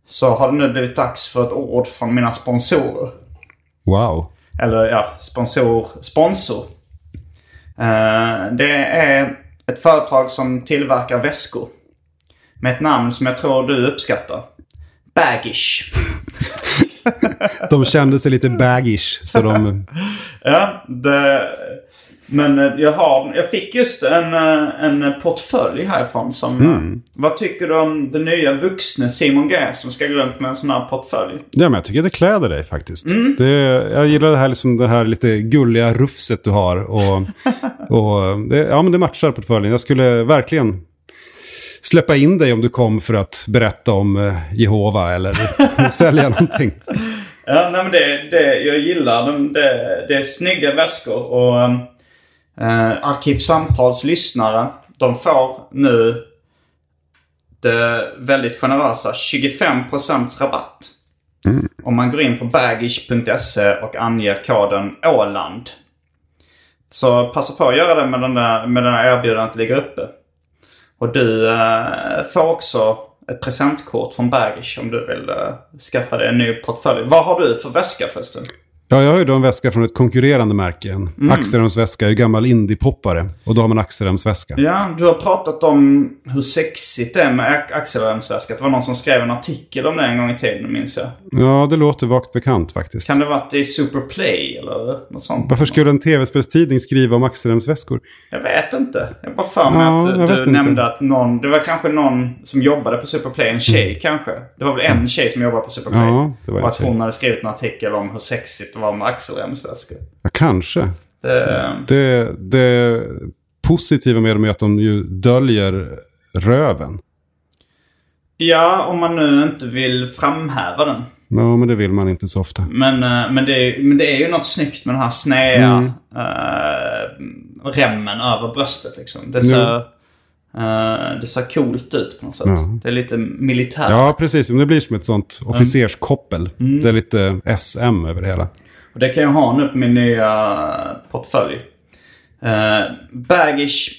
Så har det nu blivit dags för ett ord från mina sponsorer. Wow. Eller ja, sponsor. Sponsor. Eh, det är ett företag som tillverkar väskor. Med ett namn som jag tror du uppskattar. Baggish. [LAUGHS] De kände sig lite baggish. Så de... Ja, det, men eh, jag, har, jag fick just en, eh, en portfölj härifrån som... Vad tycker du om den nya vuxne Simon G som ska gå runt med en sån här portfölj? Ja, men jag tycker det kläder dig faktiskt. Det, jag gillar det här, liksom, det här lite gulliga rufset du har. Och, [LAUGHS] och det, ja, men det matchar portföljen. Jag skulle verkligen släppa in dig om du kom för att berätta om eh, Jehova eller [LAUGHS] sälja någonting. Ja, nej men det, det, jag gillar dem. Det, det är snygga väskor och äh, Arkivsamtals lyssnare, de får nu det väldigt generösa 25% rabatt. Om man går in på bagish.se och anger koden Åland. Så passa på att göra det med den där, med den här erbjudandet ligger uppe. Och du eh, får också ett presentkort från Bagish om du vill eh, skaffa dig en ny portfölj. Vad har du för väska förresten? Ja, jag har ju då en väska från ett konkurrerande märke. Mm. Axelrams väska. Är ju gammal indie-poppare. Och då har man Axelrams väska. Ja, du har pratat om hur sexigt det är med Ac- axelremsväska. Det var någon som skrev en artikel om det en gång i tiden, minns jag. Ja, det låter vagt bekant faktiskt. Kan det varit i Superplay eller något sånt? Varför skulle en tv-spelstidning skriva om Axelrams-väskor? Jag vet inte. Jag bara för mig Ja, att du, du inte. nämnde att någon... Det var kanske någon som jobbade på Superplay. En tjej kanske. Det var väl en tjej som jobbade på Superplay. Mm. Ja, det var en Och att tjej. hon hade skrivit en artikel om hur sexigt det var med axelremsväskor. Ja, kanske. Det, Det, det positiva med dem är att de ju döljer röven. ja, om man nu inte vill framhäva den. Ja, men det vill man inte så ofta. Men, eh, men, det, är- men det är ju något snyggt med den här sneda Mm. eh, remmen över bröstet liksom. Det ser, eh, det ser coolt ut på något sätt. Ja. Det är lite militärt. Ja, precis. Men det blir som ett sånt officerskoppel. Det är lite SM över det hela. Och det kan jag ha nu på min nya portfölj. Uh, Bagish,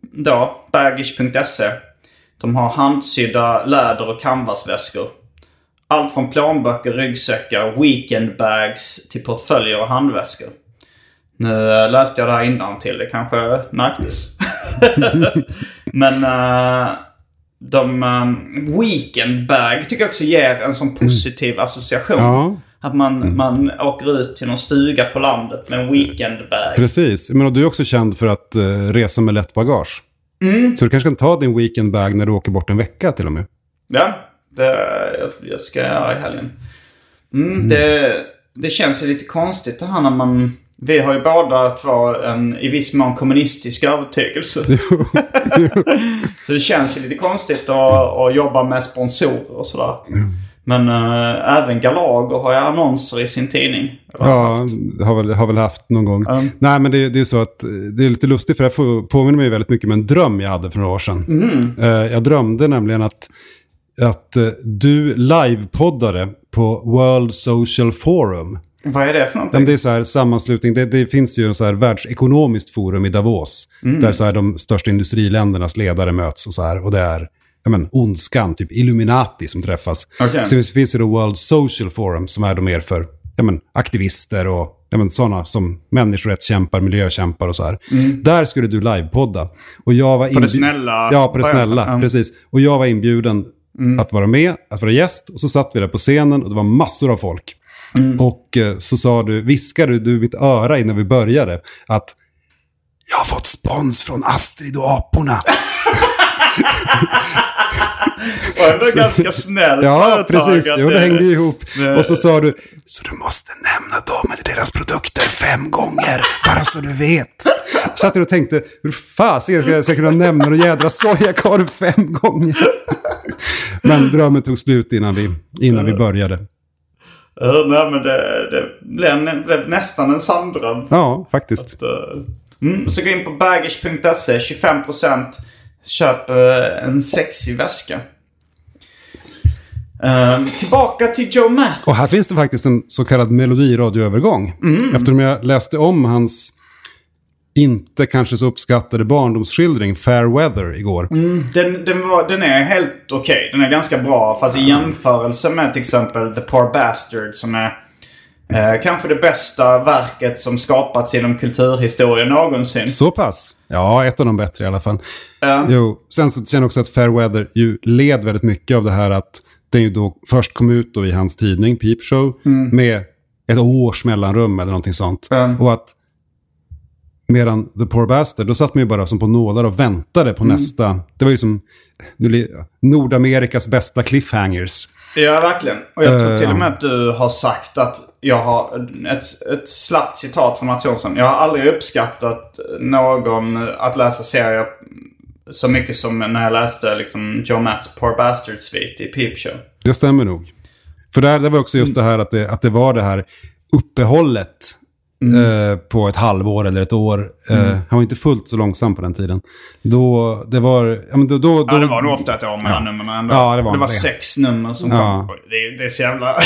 då, bagish.se. De har handsydda läder och canvasväskor. Allt från plånböcker, ryggsäckar, weekendbags till portföljer och handväskor. Nu eh, läste jag det här till det kanske märktes. [LAUGHS] Men eh, de... Uh, weekendbag tycker jag också ger en sån positiv association. Ja, Att man, man åker ut till någon stuga på landet med en weekendbag. precis. Men och du är också känd för att uh, resa med lätt bagage. Så du kanske kan ta din weekendbag när du åker bort en vecka till och med. Ja, det jag, jag ska göra i helgen. Mm, Det, det känns ju lite konstigt det här när man... Vi har ju båda två en i viss mån kommunistisk övertygelse. [LAUGHS] [LAUGHS] Så det känns ju lite konstigt att, att jobba med sponsorer och sådär. Men äh, även Galago har ju annonser i sin tidning. Ja, haft. har väl, har väl haft någon gång. Mm. Nej, men det, det är så att eh, det är lite lustigt för det här påminner mig väldigt mycket om en dröm jag hade för några år sedan. Eh, Jag drömde nämligen att, att eh, du livepoddade på World Social Forum. Vad är det för någonting? det är så här sammanslutning, det, det finns ju en så här världsekonomiskt forum i Davos. Där så här de största industriländernas ledare möts och så här. Och det är ja, men, ondskan, typ Illuminati som träffas. Okej. Sen finns det då World Social Forum som är då mer för ja, men, aktivister och ja, men, sådana som människorättskämpar, miljökämpar och så här. Där skulle du livepodda. Och jag var Mm. På det snälla Ja, på det snälla. Mm. Precis. Och jag var inbjuden att vara med, att vara gäst. Och så satt vi där på scenen och det var massor av folk. Mm. Och eh, så sa du, viskade du i mitt öra innan vi började att jag har fått spons från Astrid och aporna. Och ändå ganska snällt Ja, precis. att Jo, det hängde ihop. det- Och så sa du, så du måste nämna dem eller deras produkter fem gånger, bara så du vet. Satt du och tänkte, hur fasen ska jag kunna nämna någon jädra sojakorv fem gånger? Men drömmen tog slut innan vi, innan vi började. Ja, nej, men det, det blev, blev nästan en sanddröm. Ja, faktiskt. Eh, Mm, så gå in på baggage.se, 25% Köp eh, en sexig väska. Eh, tillbaka till Joe Matt. Och här finns det faktiskt en så kallad melodiradioövergång. Mm. Eftersom jag läste om hans inte kanske så uppskattade barndomsskildring Fair Weather igår. Den, den, var, den är helt okej. Den är ganska bra. Fast i jämförelse med till exempel The Poor Bastard som är eh, kanske det bästa verket som skapats inom kulturhistorien någonsin. Så pass? Ja, ett av de bättre i alla fall. Ja. Jo, sen så känner jag också att Fair Weather ju led väldigt mycket av det här att den ju då först kom ut då i hans tidning Peep Show med ett års mellanrum eller någonting sånt. Mm. Och att medan The Poor Bastard, då satt man ju bara som på nålar och väntade på nästa. Det var ju som nu, Nordamerikas bästa cliffhangers. Ja, verkligen. Och jag tror Eh, till och med att du har sagt att jag har ett, ett slappt citat från Mats Jonsson. Jag har aldrig uppskattat någon att läsa serier så mycket som när jag läste liksom Joe Matts Poor Bastard Svit i Peep Show. Det stämmer nog. För där, det var också just det här att det, att det var det här uppehållet eh, på ett halvår eller ett år. Eh, Han var inte fullt så långsam på den tiden. Då, det var... Ja, men då, då, då, Ja, det var nog ofta ett år mellan numren ändå. Ja, det var det var det. sex nummer som Ja. kom. Det, är- det är så jävla...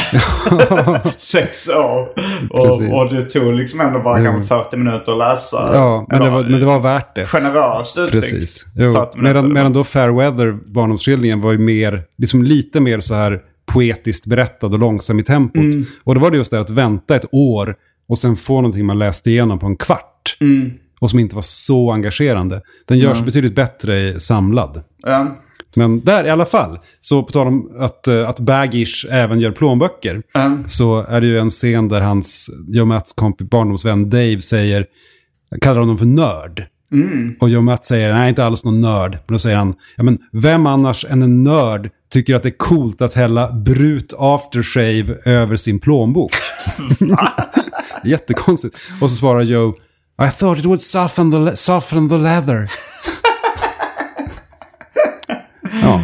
[LAUGHS] sex år. Och, och det tog liksom ändå bara kanske 40 minuter att läsa. Ja, men det, var, men det var värt det. Generöst uttryckt. Precis. Jo, 40 minuter. medan, medan då Fair Weather, barndomsskildringen, var ju mer, liksom lite mer så här poetiskt berättad och långsam i tempot. Mm. Och det var det just det att vänta ett år och sen få någonting man läste igenom på en kvart. Mm. Och som inte var så engagerande. Den görs betydligt bättre samlad. Ja. Men där i alla fall, så på tal om att, eh, att Baggish även gör plånböcker, Ja. så är det ju en scen där hans Joe Matts kompis, barndomsvän Dave säger, kallar honom för nörd. Och Joe Matt säger, nej inte alls någon nörd. Men då säger han, ja men vem annars än en nörd tycker att det är coolt att hälla brut aftershave över sin plånbok? [LAUGHS] Jättekonstigt. Och så svarar Joe, I thought it would soften the, soften the leather. [LAUGHS] ja.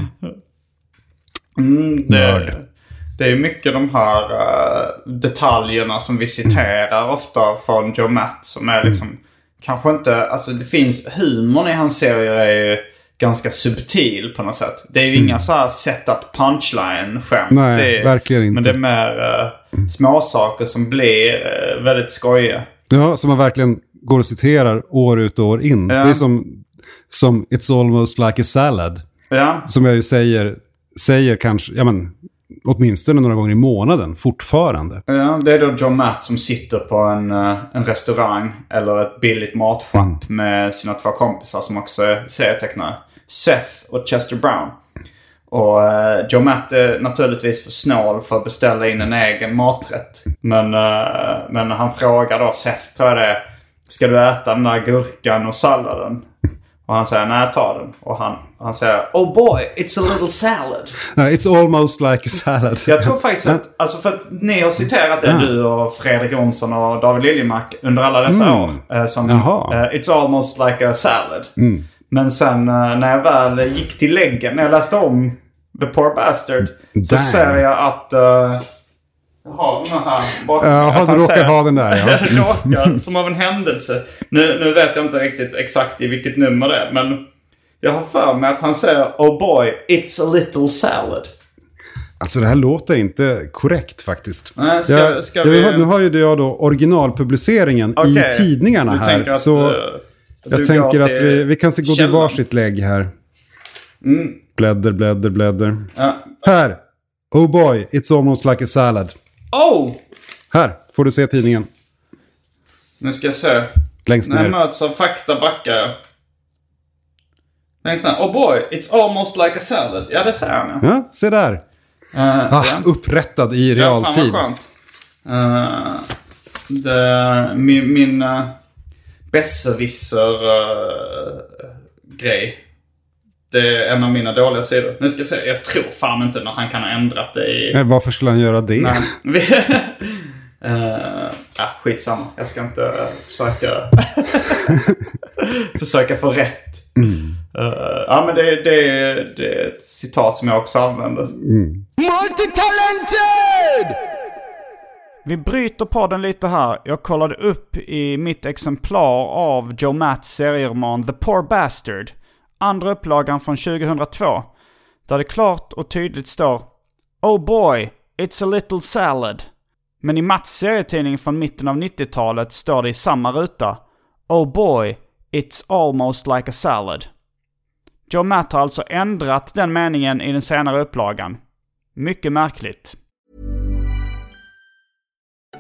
Nörd. Det, är mycket de här eh, detaljerna som vi citerar ofta från Joe Matt som är liksom kanske inte, alltså det finns, humorn i hans serier är ju ganska subtil på något sätt. Det är ju inga så här setup punchline-skämt. Nej, det är, verkligen inte. Men det är mer uh, småsaker som blir eh, väldigt skojiga. Ja, som man verkligen går och citerar år ut och år in. Ja. Det är som, som It's almost like a salad. Ja, Som jag ju säger, säger kanske, ja men, åtminstone några gånger i månaden fortfarande. Ja, det är då John Matt som sitter på en, eh, en restaurang eller ett billigt matshop med sina två kompisar som också är serietecknare. Seth och Chester Brown. Och uh, Joe Matt är naturligtvis för snål för att beställa in en egen maträtt. Men, eh, men han frågar då Seth, tror jag det är, Ska du äta den där gurkan och salladen? Och han säger nej, ta den. Och han, han säger Oh boy, it's a little salad. [LAUGHS] Nej, It's almost like a salad. Jag tror faktiskt att, [LAUGHS] alltså för att ni har citerat det, du och Fredrik Jonsson och David Liljemark under alla dessa Mm. år. Eh, som eh, It's almost like a salad. Mm. Men sen eh, när jag väl gick till läggen, när jag läste om The Poor Bastard. Så Damn. ser jag att... Uh, jag har den här bakom. Jaha, du råkar ha den där, ja. [LAUGHS] Mm. råkar, som av en händelse. Nu, nu vet jag inte riktigt exakt i vilket nummer det är, men... Jag har för mig att han säger Oh boy, it's a little salad. Alltså det här låter inte korrekt faktiskt. Nej, ska- jag, ska jag, vi- Nu har ju jag då originalpubliceringen Okej. i tidningarna här. att, så eh, du jag tänker att vi, vi kan se gå till varsitt lägg här. Blädder, blädder, blädder. Ja. Här! Oh boy, it's almost like a salad. Oh! Här får du se tidningen. Nu ska jag se. Längst När jag ner. möts av fakta backar jag. Längst ner. Oh boy, it's almost like a salad. Ja, det säger han ja. Ja, se där. Uh, Ah, upprättad i Ja, fan realtid. vad skönt. Uh, det, min min uh, besserwisser-grej. det är en av mina dåliga sidor. Nu ska jag se. Jag tror fan inte när han kan ha ändrat det i... Eh, Varför skulle han göra det? Nej. [LAUGHS] [LAUGHS] Eh, ja, skitsamma. Jag ska inte eh, försöka... [LAUGHS] försöka få rätt. Eh, ja, men det, det, det är ett citat som jag också använder. Vi bryter podden lite här. Jag kollade upp i mitt exemplar av Joe Matts serieroman The Poor Bastard. andra upplagan från 2002. Där det klart och tydligt står Oh boy, it's a little salad. Men i Mats serietidning från mitten av 90-talet står det i samma ruta Oh boy, it's almost like a salad. Joe Matt har alltså ändrat den meningen i den senare upplagan. Mycket märkligt.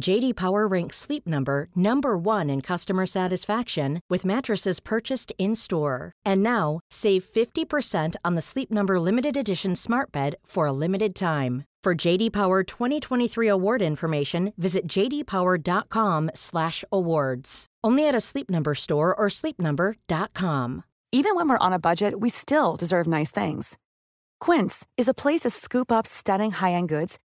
JD Power ranks Sleep Number number 1 in customer satisfaction with mattresses purchased in-store. And now, save 50% on the Sleep Number limited edition Smart Bed for a limited time. For JD Power 2023 award information, visit jdpower.com/awards. Only at a Sleep Number store or sleepnumber.com. Even when we're on a budget, we still deserve nice things. Quince is a place to scoop up stunning high-end goods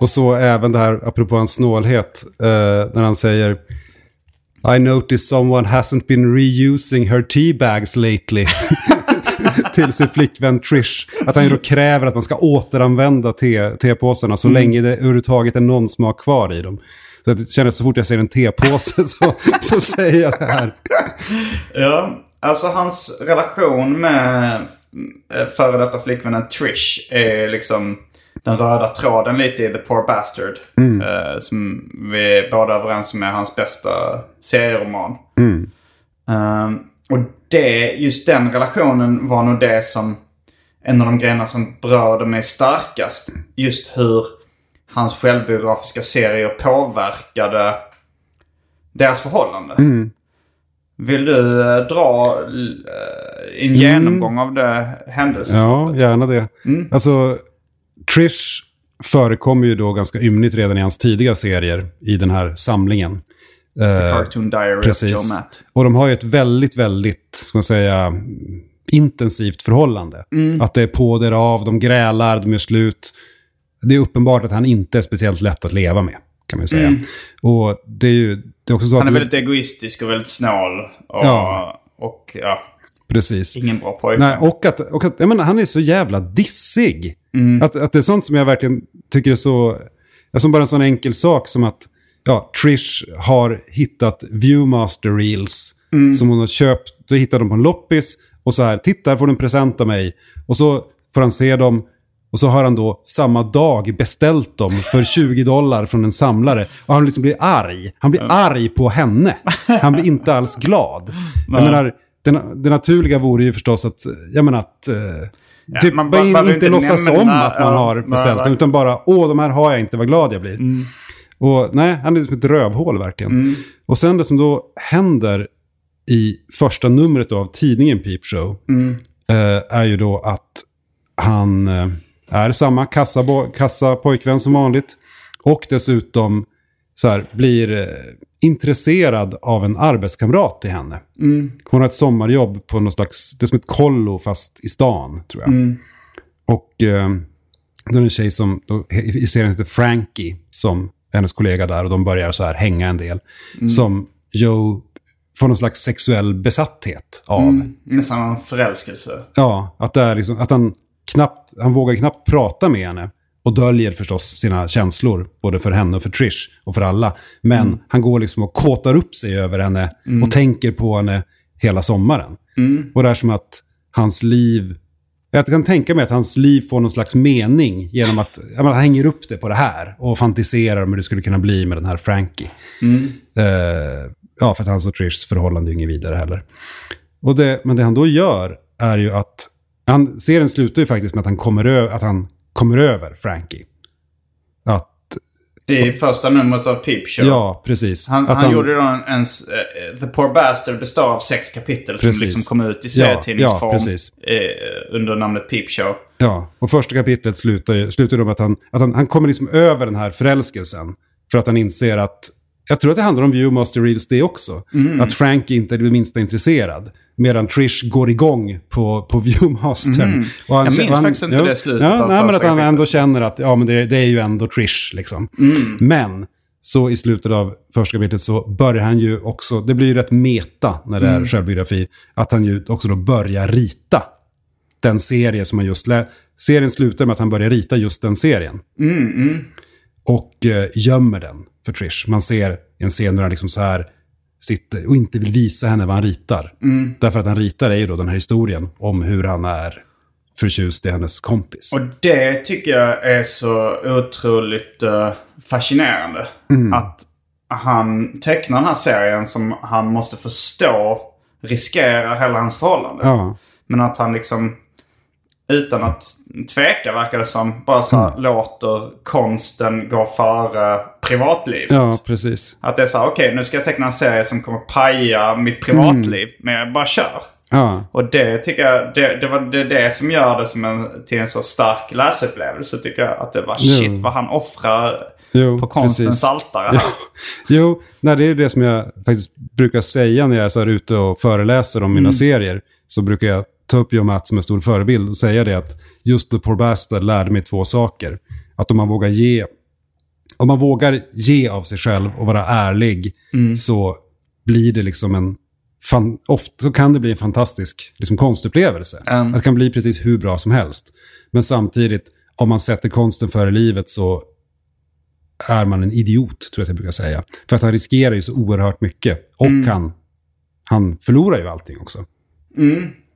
Och så även det här, apropå hans snålhet, eh, när han säger I noticed someone hasn't been reusing her tea bags lately. [LAUGHS] till sin flickvän Trish. Att han ju då kräver att man ska återanvända te, tepåsarna så länge det överhuvudtaget är någon smak kvar i dem. Så jag känner så fort jag ser en tepåse så, så säger jag det här. Ja, alltså hans relation med eh, före detta flickvännen Trish är liksom den röda tråden lite i The Poor Bastard. Eh, som vi är båda överens om är hans bästa serieroman. Eh, och det, just den relationen var nog det som en av de grejerna som berörde mig starkast. Just hur hans självbiografiska serier påverkade deras förhållande. Vill du eh, dra eh, en genomgång av det händelseförloppet? Ja, gärna det. Alltså, Trish förekommer ju då ganska ymnigt redan i hans tidiga serier i den här samlingen. The Eh, Cartoon Diary of Precis. Joe Matt. Och de har ju ett väldigt, väldigt, ska man säga, intensivt förhållande. Att det är på, det är av, de grälar, de gör slut. Det är uppenbart att han inte är speciellt lätt att leva med, kan man ju säga. Och det är ju det är också så Han är att... väldigt egoistisk och väldigt snål. Och, Ja. och ja, Precis. ingen bra pojke. Nej, och att, och att jag menar, han är så jävla dissig. Att, att det är sånt som jag verkligen tycker är så... Som bara en sån enkel sak som att ja, Trish har hittat Viewmaster Reels som hon har köpt. Då hittar de på en loppis och så här, titta här får du en present av mig. Och så får han se dem och så har han då samma dag beställt dem för [LAUGHS] 20 dollar från en samlare. Och han liksom blir arg. Han blir arg på henne. Han blir inte alls glad. Jag menar, det, det naturliga vore ju förstås att, jag menar att... eh, typ man bara behöver inte, inte låtsas om att man ja, har beställt dem. nej. Utan bara, åh, de här har jag inte, vad glad jag blir. Och nej, han är som ett rövhål verkligen. Och sen det som då händer i första numret av tidningen Peep Show eh, är ju då att han eh, är samma kassapojkvän som vanligt. Och dessutom så här, blir eh, intresserad av en arbetskamrat till henne. Hon har ett sommarjobb på något slags, det är som ett kollo fast i stan tror jag. Och eh, det är en tjej som då, i serien heter Frankie som hennes kollega där och de börjar så här hänga en del. Som Joe får någon slags sexuell besatthet av. Nästan en förälskelse. Ja, att, det är liksom, att han, knappt, han vågar knappt prata med henne. Och döljer förstås sina känslor, både för henne och för Trish och för alla. Men han går liksom och kåtar upp sig över henne och tänker på henne hela sommaren. Och det är som att hans liv... Jag kan tänka mig att hans liv får någon slags mening genom att menar, han hänger upp det på det här och fantiserar om hur det skulle kunna bli med den här Frankie. Eh, ja, för att hans och Trishs förhållande är inget vidare heller. Och det, men det han då gör är ju att... Han, serien slutar ju faktiskt med att han kommer, ö- att han kommer över Frankie. Att, I första numret av Peep Show. ja, precis. Han, att han, gjorde då en, en eh, The Poor Bastard består av sex kapitel Precis. som liksom kom ut i Ja, serietidningsform ja, precis. eh, under namnet Peep Show. Ja, och första kapitlet slutar slutar ju med att, han, att han, han kommer liksom över den här förälskelsen. För att han inser att, jag tror att det handlar om Viewmaster Reels det också. Mm. Att Frank inte är det minsta intresserad. Medan Trish går igång på, på Viewmastern. Och han, Mm. Jag minns han, faktiskt inte ja, det slutet ja, av nej, men att han ändå känner att ja, men det, det är ju ändå Trish. Liksom. Mm. Men så i slutet av första kapitlet så börjar han ju också, det blir ju rätt meta när det Mm. är självbiografi, att han ju också då börjar rita den serie som han just lä- Serien slutar med att han börjar rita just den serien. Och eh, gömmer den för Trish. Man ser en scen där han liksom så här sitter och inte vill visa henne vad han ritar. Därför att han ritar är ju då den här historien om hur han är förtjust i hennes kompis. Och det tycker jag är så otroligt eh, fascinerande. Mm. Att han tecknar den här serien som han måste förstå riskerar hela hans förhållande. Ja, Men att han liksom utan att tveka verkar det som bara så Mm. här, låter konsten gå före privatlivet. ja precis. Att det är så här, okej nu ska jag teckna en serie som kommer paja mitt privatliv. Mm. Men jag bara kör. Ja, Och det tycker jag, det, det var det, det som gör det som en, till en så stark läsupplevelse tycker jag. Att det var Jo. shit vad han offrar jo, på konstens precis. altare här. Ja. Jo, nej, det är det som jag faktiskt brukar säga när jag är så här ute och föreläser om mina Mm. serier. Så brukar jag ta upp Joe Matt som en stor förebild och säga det att just The Poor Bastard lärde mig två saker. Att om man vågar ge, om man vågar ge av sig själv och vara ärlig Mm. så blir det liksom en fan, ofta så kan det bli en fantastisk liksom, konstupplevelse. Mm. Det kan bli precis hur bra som helst. Men samtidigt, om man sätter konsten före livet så är man en idiot, tror jag att jag brukar säga. För att han riskerar ju så oerhört mycket. Och han, han förlorar ju allting också.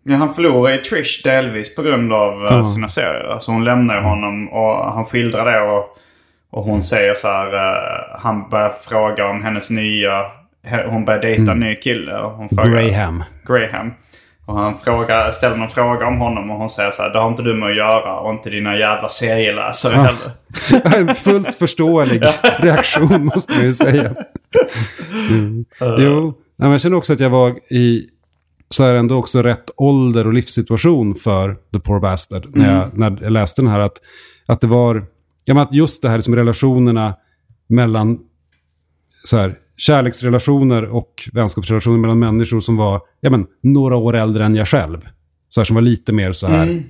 Ja, han förlorar ju Trish delvis på grund av Ja. sina serier. Alltså hon lämnar ju honom och han skildrar det och, och hon säger så här. eh, han börjar fråga om hennes nya... Hon börjar dejta en ny kille. Och hon frågar, Graham. Graham. Och han frågar, ställer någon fråga om honom och hon säger så här. Det har inte du med att göra och inte dina jävla serieläsare heller. En [LAUGHS] fullt förståelig reaktion måste man ju säga. Mm. [LAUGHS] Jo, Nej, men jag känner också att jag var i så här ändå också rätt ålder och livssituation för The Poor Bastard. När, jag, när jag läste den här att, att det var, ja att just det här som relationerna mellan så här, kärleksrelationer och vänskapsrelationer mellan människor som var ja, men, några år äldre än jag själv. Så här, som var lite mer så här,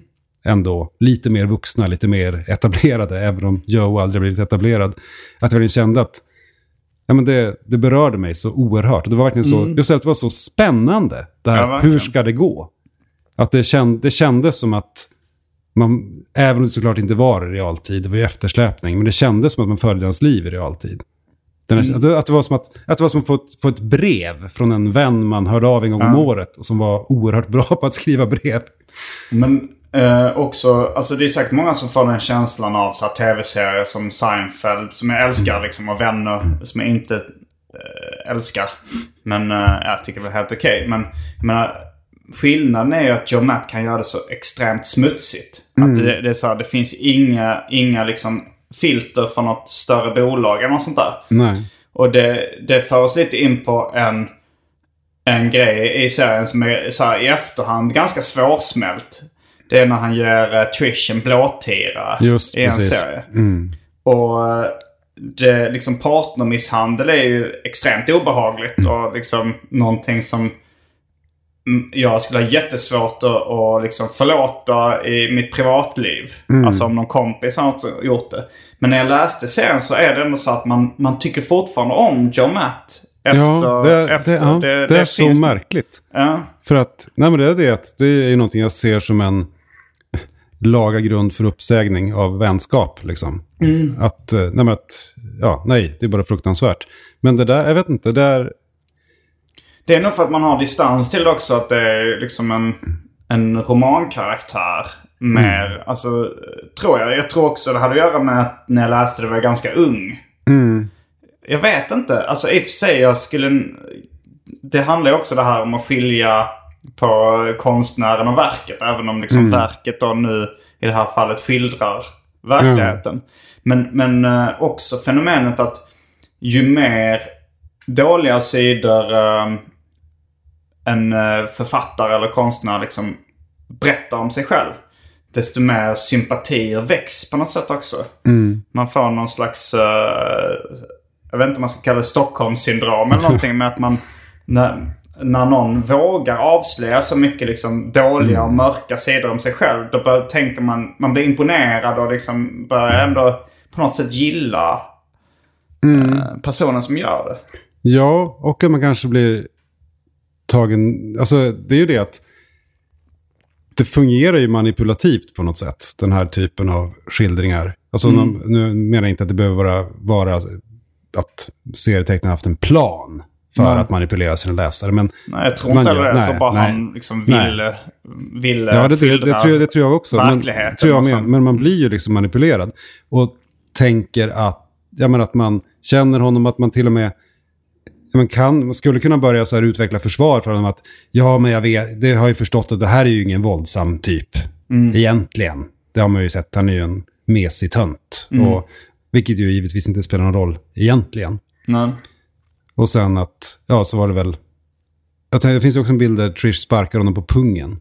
ändå lite mer vuxna, lite mer etablerade, även om Joe aldrig blivit etablerad. Att jag kände att ja, men det, det berörde mig så oerhört. Det var verkligen så, just att det var så spännande. Det här, Ja, hur ska det gå? Att det, känd, det kändes som att man, även om det såklart inte var i realtid, det var ju eftersläpning, men det kändes som att man följde hans liv i realtid. Här, att, det, att det var som att, att, det var som att få, ett, få ett brev från en vän man hörde av en gång om året och som var oerhört bra på att skriva brev. Men eh, också, alltså det är säkert många som får den känslan av så tv-serier som Seinfeld. Som jag älskar liksom och vänner som jag inte eh, älskar. Men eh, jag tycker väl helt okej. Men jag menar, skillnaden är ju att Joe Matt kan göra det så extremt smutsigt. Att det, det, är så här, det finns inga, inga liksom filter från något större bolag eller något sånt där. Nej. Och det, det för oss lite in på en, en grej i serien som är så här, i efterhand ganska svårsmält. Det är när han ger uh, Trish en blåtira Just i en precis. serie. Och eh, det, liksom partnermisshandel är ju extremt obehagligt och liksom någonting som mm, jag skulle ha jättesvårt att, att liksom förlåta i mitt privatliv. Alltså om någon kompis har gjort det. Men när jag läste serien så är det ändå så att man, man tycker fortfarande om Joe Matt. Efter, ja, det är, efter, det, ja, det, är så märkligt. Ja. För att, nej men det är det, det är ju någonting jag ser som en [LAUGHS] laga grund för uppsägning av vänskap. Liksom. Att, eh, nej att, ja, nej, det är bara fruktansvärt. Men det där, jag vet inte, det där, Det är nog för att man har distans till det också. Att det är liksom en, en romankaraktär. Mer, alltså tror jag. Jag tror också det hade att göra med att när jag läste det var jag ganska ung. Jag vet inte. Alltså i och för sig jag skulle... Det handlar ju också det här om att skilja på konstnären och verket. Även om liksom verket då nu i det här fallet skildrar verkligheten. Men, men eh, också fenomenet att ju mer dåliga sidor eh, en eh, författare eller konstnär liksom berättar om sig själv. Desto mer sympatier väcks på något sätt också. Man får någon slags, eh, jag vet inte om man ska kalla det Stockholmssyndrom eller någonting. med att man, när, när någon vågar avslöja så mycket liksom dåliga och mörka sidor om sig själv. Då bör, tänker man, man blir imponerad och liksom börjar ändå på något sätt gilla eh, personen som gör det. Ja, och att man kanske blir tagen... Alltså det är ju det att det fungerar ju manipulativt på något sätt, den här typen av skildringar. Alltså Mm. nu menar jag inte att det behöver vara, vara att serietecknaren haft en plan för Nej. att manipulera sina läsare. Men Nej, jag tror inte gör- det. Jag tror bara nej. han liksom ville, ville Ja, det, det, det, tror jag, det tror jag också. Men, tror jag med. men man blir ju liksom manipulerad. Och tänker att, jag menar att man känner honom, att man till och med man kan, man skulle kunna börja så här utveckla försvar för honom att ja, men jag vet, det har ju förstått att det här är ju ingen våldsam typ. Mm. Egentligen. Det har man ju sett, han är ju en mesig tönt. Mm. Och, vilket ju givetvis inte spelar någon roll egentligen. Nej. Och sen att, ja så var det väl, jag tänkte, det finns också en bild där Trish sparkar honom på pungen.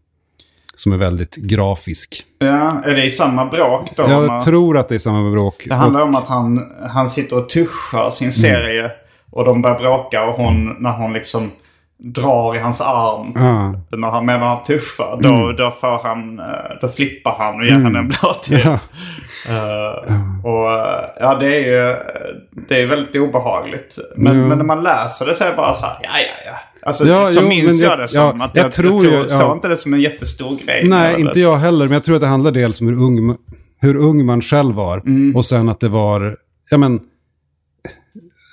Som är väldigt grafisk. Ja, är det i samma bråk då? Jag tror att det är samma bråk. Det handlar om att han, han sitter och tuschar Mm. sin serie. Och de börjar bråka och hon, när hon liksom drar i hans arm. Ja. När han, medan han tuschar. Då, Mm. då, får han, eh, då flippar han och ger henne en blå till. [LAUGHS] Ja. Eh, och eh, ja, det är ju det är väldigt obehagligt. Men, Ja. men när man läser det så är det bara så här, ja, ja, ja. Alltså, Ja, så jo, minns jag, jag- det som. ja, att jag jag, tror jag, ja. såg inte det som en jättestor grej. Nej, inte jag heller. Men jag tror att det handlar dels om hur ung, hur ung man själv var. Mm. Och sen att det var, ja men,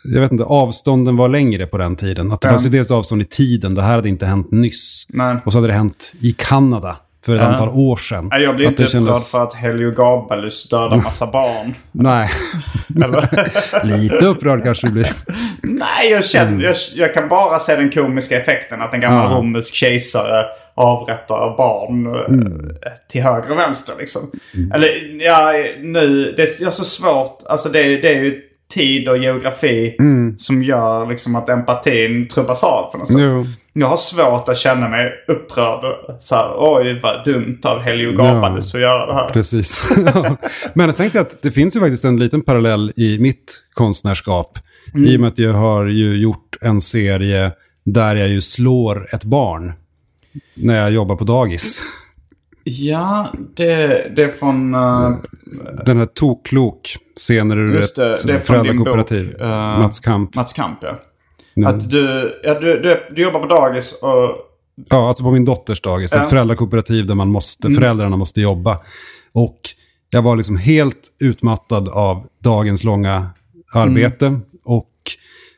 jag vet inte, avstånden var längre på den tiden. Att det Ja. fanns ju dels avstånd i tiden, det här hade inte hänt nyss. Nej. Och så hade det hänt i Kanada för ett Ja. antal år sedan. Nej, jag blir inte upprörd kändes- för att Heliogabalus dödar massa barn. [LAUGHS] Nej, [LAUGHS] lite upprörd kanske du blir. Nej, jag, känner, jag, jag kan bara se den komiska effekten att en gammal Mm. Ja. romersk kejsare avrättar barn eh, Mm. till höger och vänster. Liksom. Eller ja, nu, det är så svårt. Alltså det, det är ju tid och geografi Mm. som gör liksom att empatin trubbas av på något sätt. Jo. Jag har svårt att känna mig upprörd. Så här, Oj, vad dumt av Heliogabalus att göra det här. Precis. [LAUGHS] Men jag tänkte att det finns ju faktiskt en liten parallell i mitt konstnärskap. Mm. I och med att jag har ju gjort en serie där jag ju slår ett barn när jag jobbar på dagis. Ja, det, det är från... eh, Den här Toklok, scener ur Just det, ett det är från din bok. eh, Mats Kamp. Mats Kamp, ja. Mm. Att du, ja, du, du, du jobbar på dagis och... Ja, alltså på min dotters dagis. Mm. Ett föräldrakooperativ där man måste, föräldrarna måste jobba. Och jag var liksom helt utmattad av dagens långa arbete. Mm. Och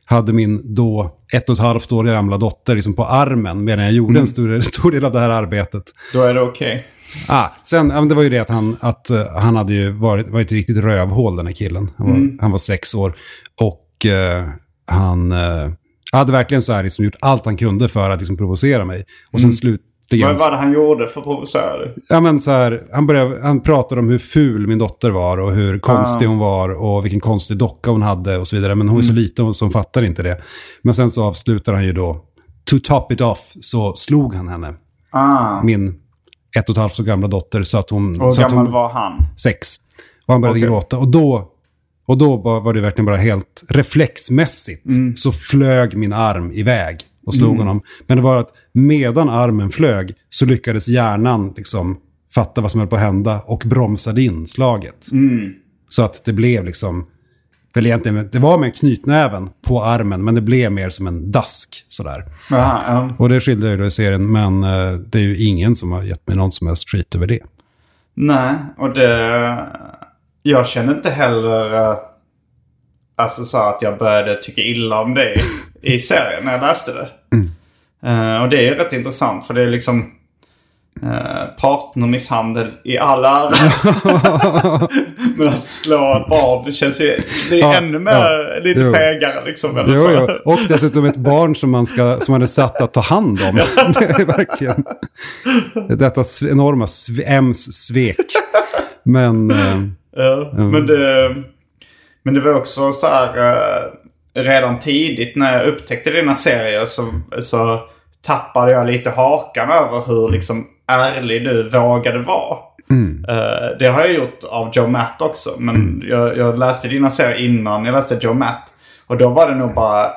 hade min då ett och ett halvt år gamla dotter liksom på armen medan jag gjorde Mm. en stor, [LAUGHS] stor del av det här arbetet. Då är det okej. Ah, sen, ja, det var ju det att han, att, eh, han hade ju varit, var ett riktigt rövhål den här killen. Han var, Mm. han var sex år. Och eh, han eh, hade verkligen så här liksom gjort allt han kunde för att liksom provocera mig. Och sen. Mm. Vad var det han gjorde för att provocera dig? Ja, men så här, han, började, han pratade om hur ful min dotter var och hur konstig Ah. hon var och vilken konstig docka hon hade och så vidare. Men hon är så Mm. liten så hon fattar inte det. Men sen så avslutar han ju då, to top it off, så slog han henne. Ah. Min ett och ett halvt år gamla dotter så att hon... Och hur så att gammal hon, var han? Sex. Och han började Okej. gråta. Och då, och då var det verkligen bara helt reflexmässigt Mm. så flög min arm iväg och slog honom. Men det var att medan armen flög så lyckades hjärnan liksom fatta vad som höll på att hända och bromsade in slaget. Mm. Så att det blev liksom, väl egentligen, det var med knytnäven på armen men det blev mer som en dask sådär. Ja, ja. Och det skildrar ju då i serien men eh, det är ju ingen som har gett mig någon som helst skit över det. Nej, och det... Jag känner inte heller... Alltså så att jag började tycka illa om det i [LAUGHS] serien när jag läste det. Eh, och det är rätt intressant för det är liksom eh, partnermisshandel i alla. [LAUGHS] [LAUGHS] Men att slå ett barn det känns ju det är Ja, ännu mer ja. lite Jo. fegare liksom. Eller Jo, så. jo. Och dessutom ett barn som man, ska, som man är satt att ta hand om. [LAUGHS] Det är verkligen detta enorma M's svek. Men eh, Ja, men, det, men det var också så här eh, redan tidigt när jag upptäckte dina serier så, så tappade jag lite hakan över hur liksom ärlig du vågade vara. Eh, det har jag gjort av Joe Matt också. Men jag, jag läste dina serier innan jag läste Joe Matt. Och då var det nog bara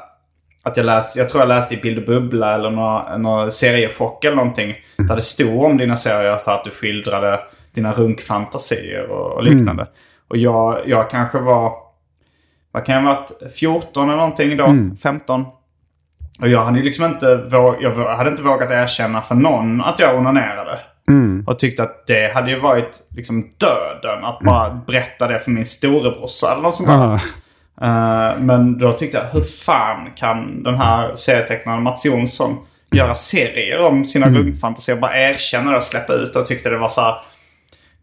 att jag läste, jag tror jag läste i Bild och Bubbla eller några, några seriechock eller någonting. Där det stod om dina serier så att du skildrade dina runkfantasier och, och liknande. Och jag, jag kanske var, vad kan jag ha varit, 14 eller någonting då, 15. Och jag hade ju liksom inte, våg, jag hade inte vågat erkänna för någon att jag onanerade. Och tyckte att det hade ju varit liksom döden att bara berätta det för min storebrorsa eller något sånt där. ah, Eh, men då tyckte jag, hur fan kan den här serietecknaren Mats Jonsson göra serier om sina Mm. runkfantasier? Bara erkänna det och släppa ut det och tyckte det var så här.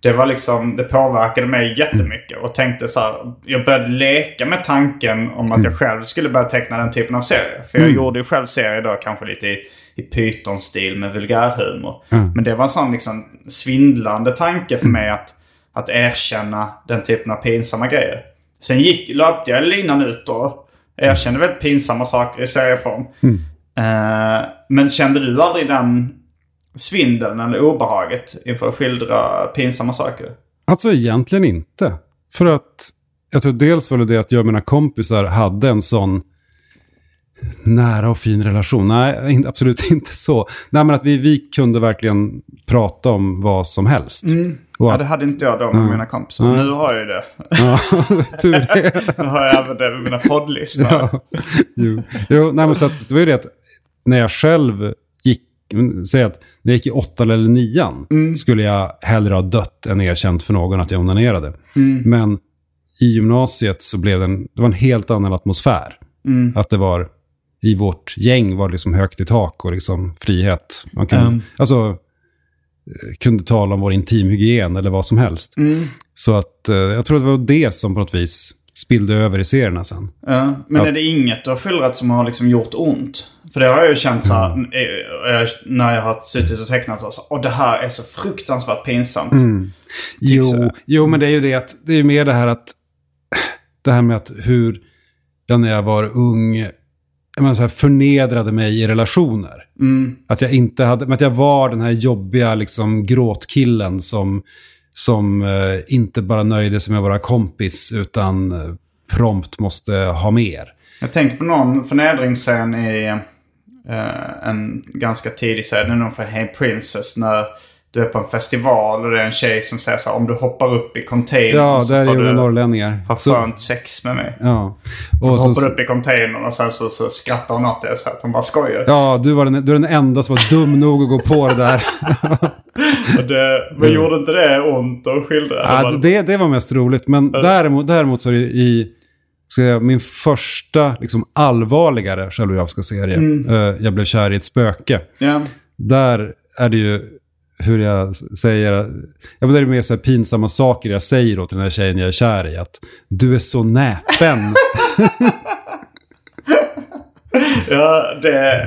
Det var liksom, det påverkade mig jättemycket och tänkte så här. Jag började leka med tanken om att Mm. jag själv skulle börja teckna den typen av serier. För jag gjorde ju själv serier då kanske lite i, i python-stil med vulgärhumor. Men det var en sån liksom svindlande tanke för mig att, att erkänna den typen av pinsamma grejer. Sen gick, löpte jag linan ut och erkände väldigt pinsamma saker i serieform. Eh, men kände du aldrig den svindeln eller obehaget inför att skildra pinsamma saker? alltså egentligen inte. För att jag tror dels var det det att jag och mina kompisar hade en sån nära och fin relation. Nej, absolut [LAUGHS] inte så. Nej, men att vi, vi kunde verkligen prata om vad som helst. Och Ja, att, det hade inte jag då med mina kompisar. Nu har jag ju det. ja, [LAUGHS] tur det. Nu har jag även det med mina poddlyssnare. Ja. Jo, jo nej, men så att det var ju det att när jag själv säg att när jag gick i åttan eller nian skulle jag hellre ha dött än erkänt för någon att jag onanerade. Men i gymnasiet så blev det en, det var en helt annan atmosfär. Att det var, i vårt gäng var det liksom högt i tak och liksom frihet. Man kunde, alltså, eh, kunde tala om vår intimhygien eller vad som helst. Så att eh, jag tror att det var det som på något vis spillde över i serierna sen. Ja, men Ja. är det inget du har skildrat som har liksom gjort ont? För det har jag ju känt så här, eh, eh, när jag har suttit och tecknat och så, och det här är så fruktansvärt pinsamt. Jo, så. jo, men det är ju det att det är mer det här att [CLEARS THROAT] det här med att hur jag när jag var ung jag menar, så här, förnedrade mig i relationer. Att jag inte hade, men att jag var den här jobbiga liksom, gråtkillen som, som eh, inte bara nöjde sig med att vara kompis utan eh, prompt måste ha mer. Jag tänker på någon förnedringsscen i eh, en ganska tidig. Det är nog för Hey Princess. När du är på en festival och det är en tjej som säger så här, om du hoppar upp i containern Ja, så där får du norrlänningar. ha Så- skönt sex med mig. Ja. Och Och så så, hoppar du upp i containern och sen så, så skrattar hon åt det så att hon bara skojar. ja, du, var den, du är den enda som var dum nog att gå på det där. [LAUGHS] Och det, men gjorde inte det ont att skildra? Mm. Ja, det, det var mest roligt. Men däremot, däremot så är det i ska jag, min första liksom, allvarligare självbiografiska serie, eh, Jag blev kär i ett spöke. Ja. Där är det ju hur jag säger, ja, men det är mer så här pinsamma saker jag säger åt den här tjejen jag är kär i. Att du är så näpen. [LAUGHS] Ja, det,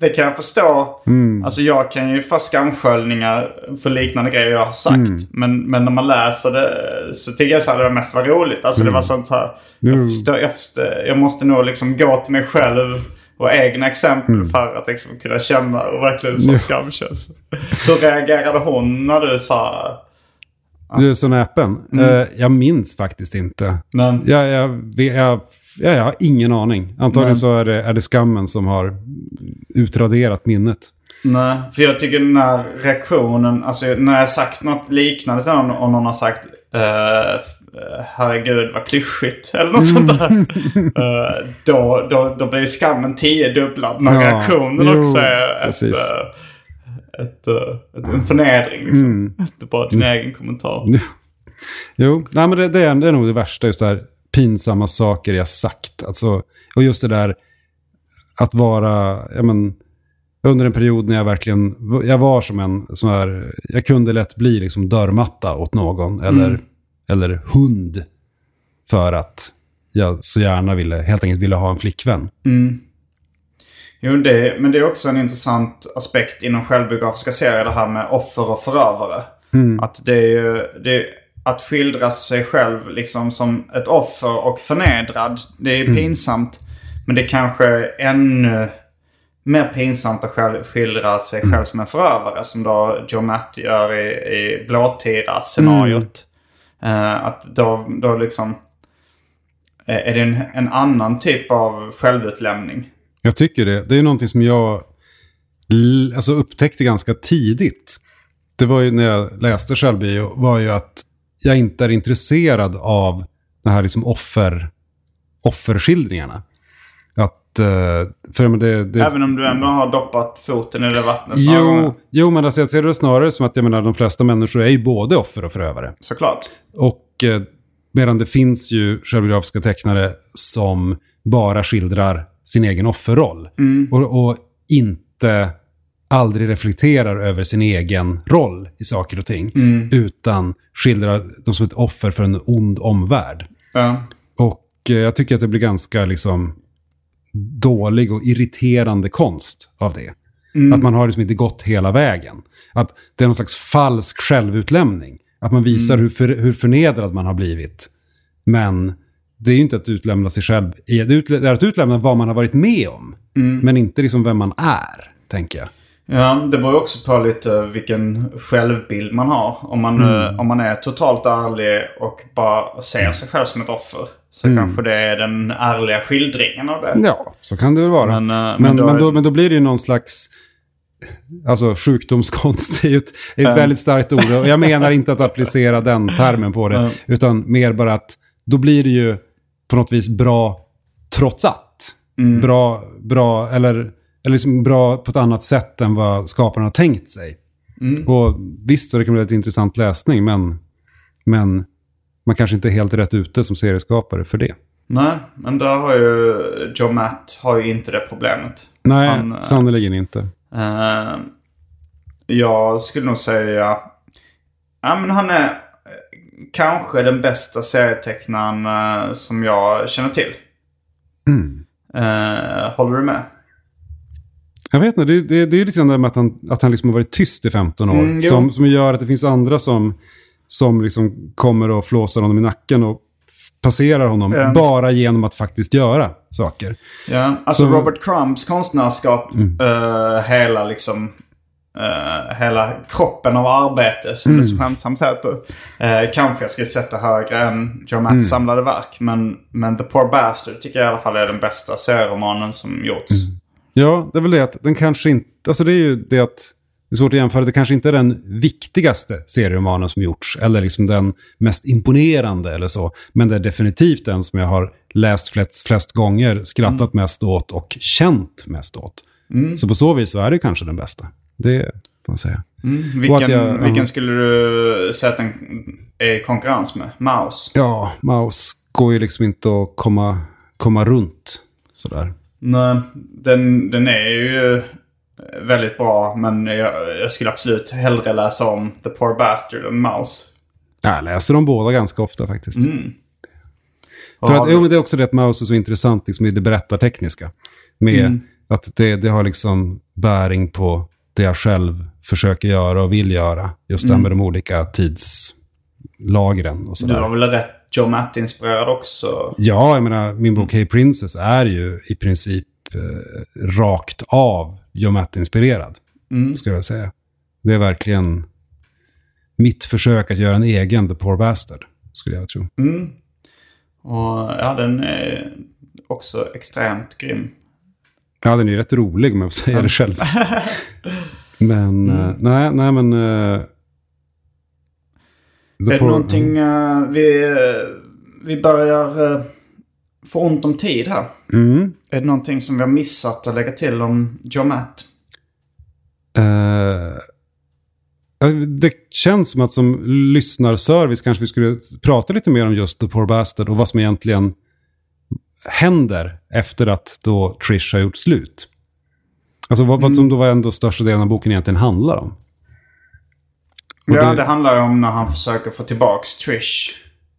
det kan jag förstå. Mm. Alltså jag kan ju få skamsköljningar för liknande grejer jag har sagt. Mm. Men, men när man läser det så tycker jag så här det mest var roligt. Alltså det var sånt här. Jag, Mm. förstår, jag, förstår, jag måste nog liksom gå till mig själv och egna exempel Mm. för att liksom kunna känna och verkligen så skamkänsla. Hur reagerade hon när du sa... Du så näpen. Eh, jag minns faktiskt inte. Men, Jag, jag, jag, jag, har ingen aning. Antagligen så är det, är det skammen som har utraderat minnet. Nej, för jag tycker den här reaktionen, alltså när jag sagt något liknande till någon och någon har sagt eh, eh, herregud vad klyschigt [LAUGHS] eller något sånt där. eh, då, då, då blir skammen tiodubblad när Ja, reaktionen jo, också är ett, ett, eh, ett, en förnedring. Liksom. Inte bara din egen kommentar. [LAUGHS] Jo, nej, men det, det, är, det är nog det värsta, just det här pinsamma saker jag sagt. Alltså, och just det där att vara, ja men, under en period när jag verkligen, jag var som en sån här, jag kunde lätt bli liksom dörrmatta åt någon eller, Mm. eller hund. För att jag så gärna ville, helt enkelt ville ha en flickvän. Jo, det, men det är också en intressant aspekt inom självbiografiska serier, det här med offer och förövare. Att det är ju, det, att skildra sig själv liksom som ett offer och förnedrad, det är pinsamt. Men det är kanske är ännu mer pinsamt att själv, skildra sig själv som en förövare. Som då Joe Matt gör i, i Blåtira-scenariot. Eh, att då, då liksom är det en, en annan typ av självutlämning. Jag tycker det. Det är någonting som jag alltså upptäckte ganska tidigt. Det var ju när jag läste självbio, var ju att jag inte är intresserad av de här liksom offer, offerskildringarna. Att, eh, för det, det, Även om du ändå har doppat foten i det vattnet jo, jo, men alltså jag ser det snarare som att jag menar, de flesta människor är ju både offer och förövare. Såklart. Och eh, medan det finns ju självbiografiska tecknare som bara skildrar sin egen offerroll. Och, och inte aldrig reflekterar över sin egen roll i saker och ting. Utan skildrar dem som ett offer för en ond omvärld. Ja. Och eh, jag tycker att det blir ganska liksom dålig och irriterande konst av det. Att man har liksom inte gått hela vägen. Att det är någon slags falsk självutlämning. Att man visar hur, för, hur förnedrad man har blivit. Men det är ju inte att utlämna sig själv. Det är att utlämna vad man har varit med om. Men inte liksom vem man är, tänker jag. Ja, det beror ju också på lite vilken självbild man har. Om man, eh, om man är totalt ärlig och bara ser sig själv som ett offer. Så kanske det är den ärliga skildringen av det. Ja, så kan det väl vara. Men, Men, eh, men, men då- då, men då blir det ju någon slags... Alltså sjukdomskonst är ju ett, är ett väldigt starkt ord. Och jag menar inte att applicera den termen på det. Utan mer bara att då blir det ju på något vis bra trots att. Bra, bra, eller, eller liksom bra på ett annat sätt än vad skaparen har tänkt sig. Och visst så det kan bli ett intressant läsning, men, men man kanske inte är helt rätt ute som serieskapare för det. Nej, men där har ju Joe Matt har ju inte det problemet. Nej, Han, eh, sannerligen inte. Eh, jag skulle nog säga... Ja, men han är kanske den bästa serietecknaren eh, som jag känner till. Eh, håller du med? Jag vet inte, det, det, det är lite grann det med att han, att han liksom har varit tyst i 15 år. Mm, som, som gör att det finns andra som, som liksom kommer och flåsar honom i nacken och passerar honom Mm. bara genom att faktiskt göra saker. Ja, alltså Så- Robert Crumbs konstnärskap, eh, hela liksom... eh, hela kroppen av arbete, som det så skämtsamt heter. Uh, kanske jag skulle sätta högre än Joe Matts samlade verk. Men, men The Poor Bastard tycker jag i alla fall är den bästa serieromanen som gjorts. Ja, det är väl det att den kanske inte... Alltså det är ju det att... Det är svårt att jämföra. Det kanske inte är den viktigaste serieromanen som gjorts. Eller liksom den mest imponerande eller så. Men det är definitivt den som jag har läst flest, flest gånger, skrattat mest åt och känt mest åt. Så på så vis så är det kanske den bästa. Det får man säga. Vilken, Och att jag- vilken skulle du säga att den är i konkurrens med? Mouse? Ja, Maus går ju liksom inte att komma, komma runt sådär. Nej, den, den är ju väldigt bra. Men jag, jag skulle absolut hellre läsa om The Poor Bastard än Mouse. Jag läser dem båda ganska ofta faktiskt. Och För att, jo, men det är också det att Maus är så intressant liksom, i det berättartekniska. Med att det, det har liksom bäring på det jag själv försöker göra och vill göra. Just det här med de olika tidslagren och Du sådär. var väl rätt Joe Matt-inspirerad också? Ja, jag menar, min bok Hey Princess är ju i princip eh, rakt av Joe Matt-inspirerad. Skulle jag säga. Det är verkligen mitt försök att göra en egen The Poor Bastard, skulle jag tro. Och ja, den är också extremt grym. Ja, den är ju rätt rolig om jag får säga det själv. [LAUGHS] Men, eh, nej, nej men... The är det någonting eh, vi, vi börjar uh, få ont om tid här? Mm. Är det någonting som vi har missat att lägga till om Joe Matt? Det känns som att som lyssnarservice kanske vi skulle prata lite mer om just The Poor Bastard och vad som egentligen händer efter att då Trish har gjort slut. Alltså vad, vad som då var ändå största delen av boken egentligen handlar om. Och Ja, det- det handlar ju om när han försöker få tillbaks Trish.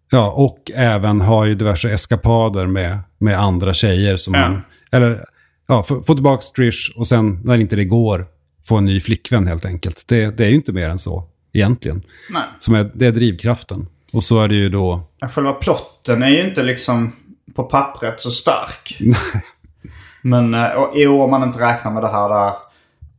Ja, och även har ju diverse eskapader med, med andra tjejer som Ja. han... Eller, ja, få, få tillbaka Trish och sen när inte det går, få en ny flickvän helt enkelt. Det, det är ju inte mer än så, egentligen. Nej. Som är, det är drivkraften. Och så är det ju då... Själva plotten är ju inte liksom på pappret så stark. [LAUGHS] Men eh, och, jo, om man inte räknar med det här där.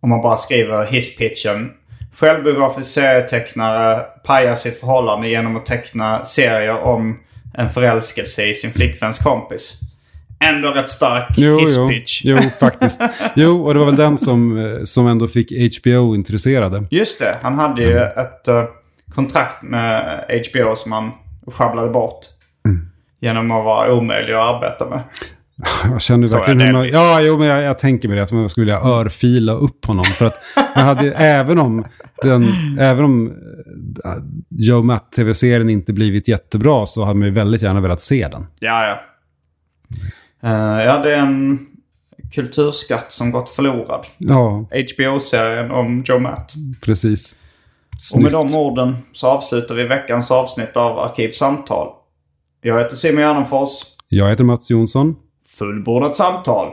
Om man bara skriver hisspitchen. Självbiografisk serietecknare pajar sitt förhållande genom att teckna serier om en förälskelse i sin flickväns kompis. Ändå rätt stark Jo, jo, hisspitch. jo, [LAUGHS] faktiskt. Jo, och det var väl den som, eh, som ändå fick HBO intresserade. Just det, han hade ju ett eh, kontrakt med HBO som han schabblade bort. Genom att vara omöjlig att arbeta med. [LAUGHS] Jag känner verkligen hur man. Ja, jo, men jag, jag tänker mig det. Att man skulle vilja örfila upp honom. För att man hade, även om, den, även om eh, Joe Matt-tv-serien inte blivit jättebra så hade man ju väldigt gärna velat se den. Ja, ja. Eh, ja, det är en kulturskatt som gått förlorad. Ja, HBO-serien om Joe Matt. precis. Och med de orden så avslutar vi veckans avsnitt av Arkivsamtal. Jag heter Simon Gärdenfors. Jag heter Mats Jonsson. Fullbordat samtal.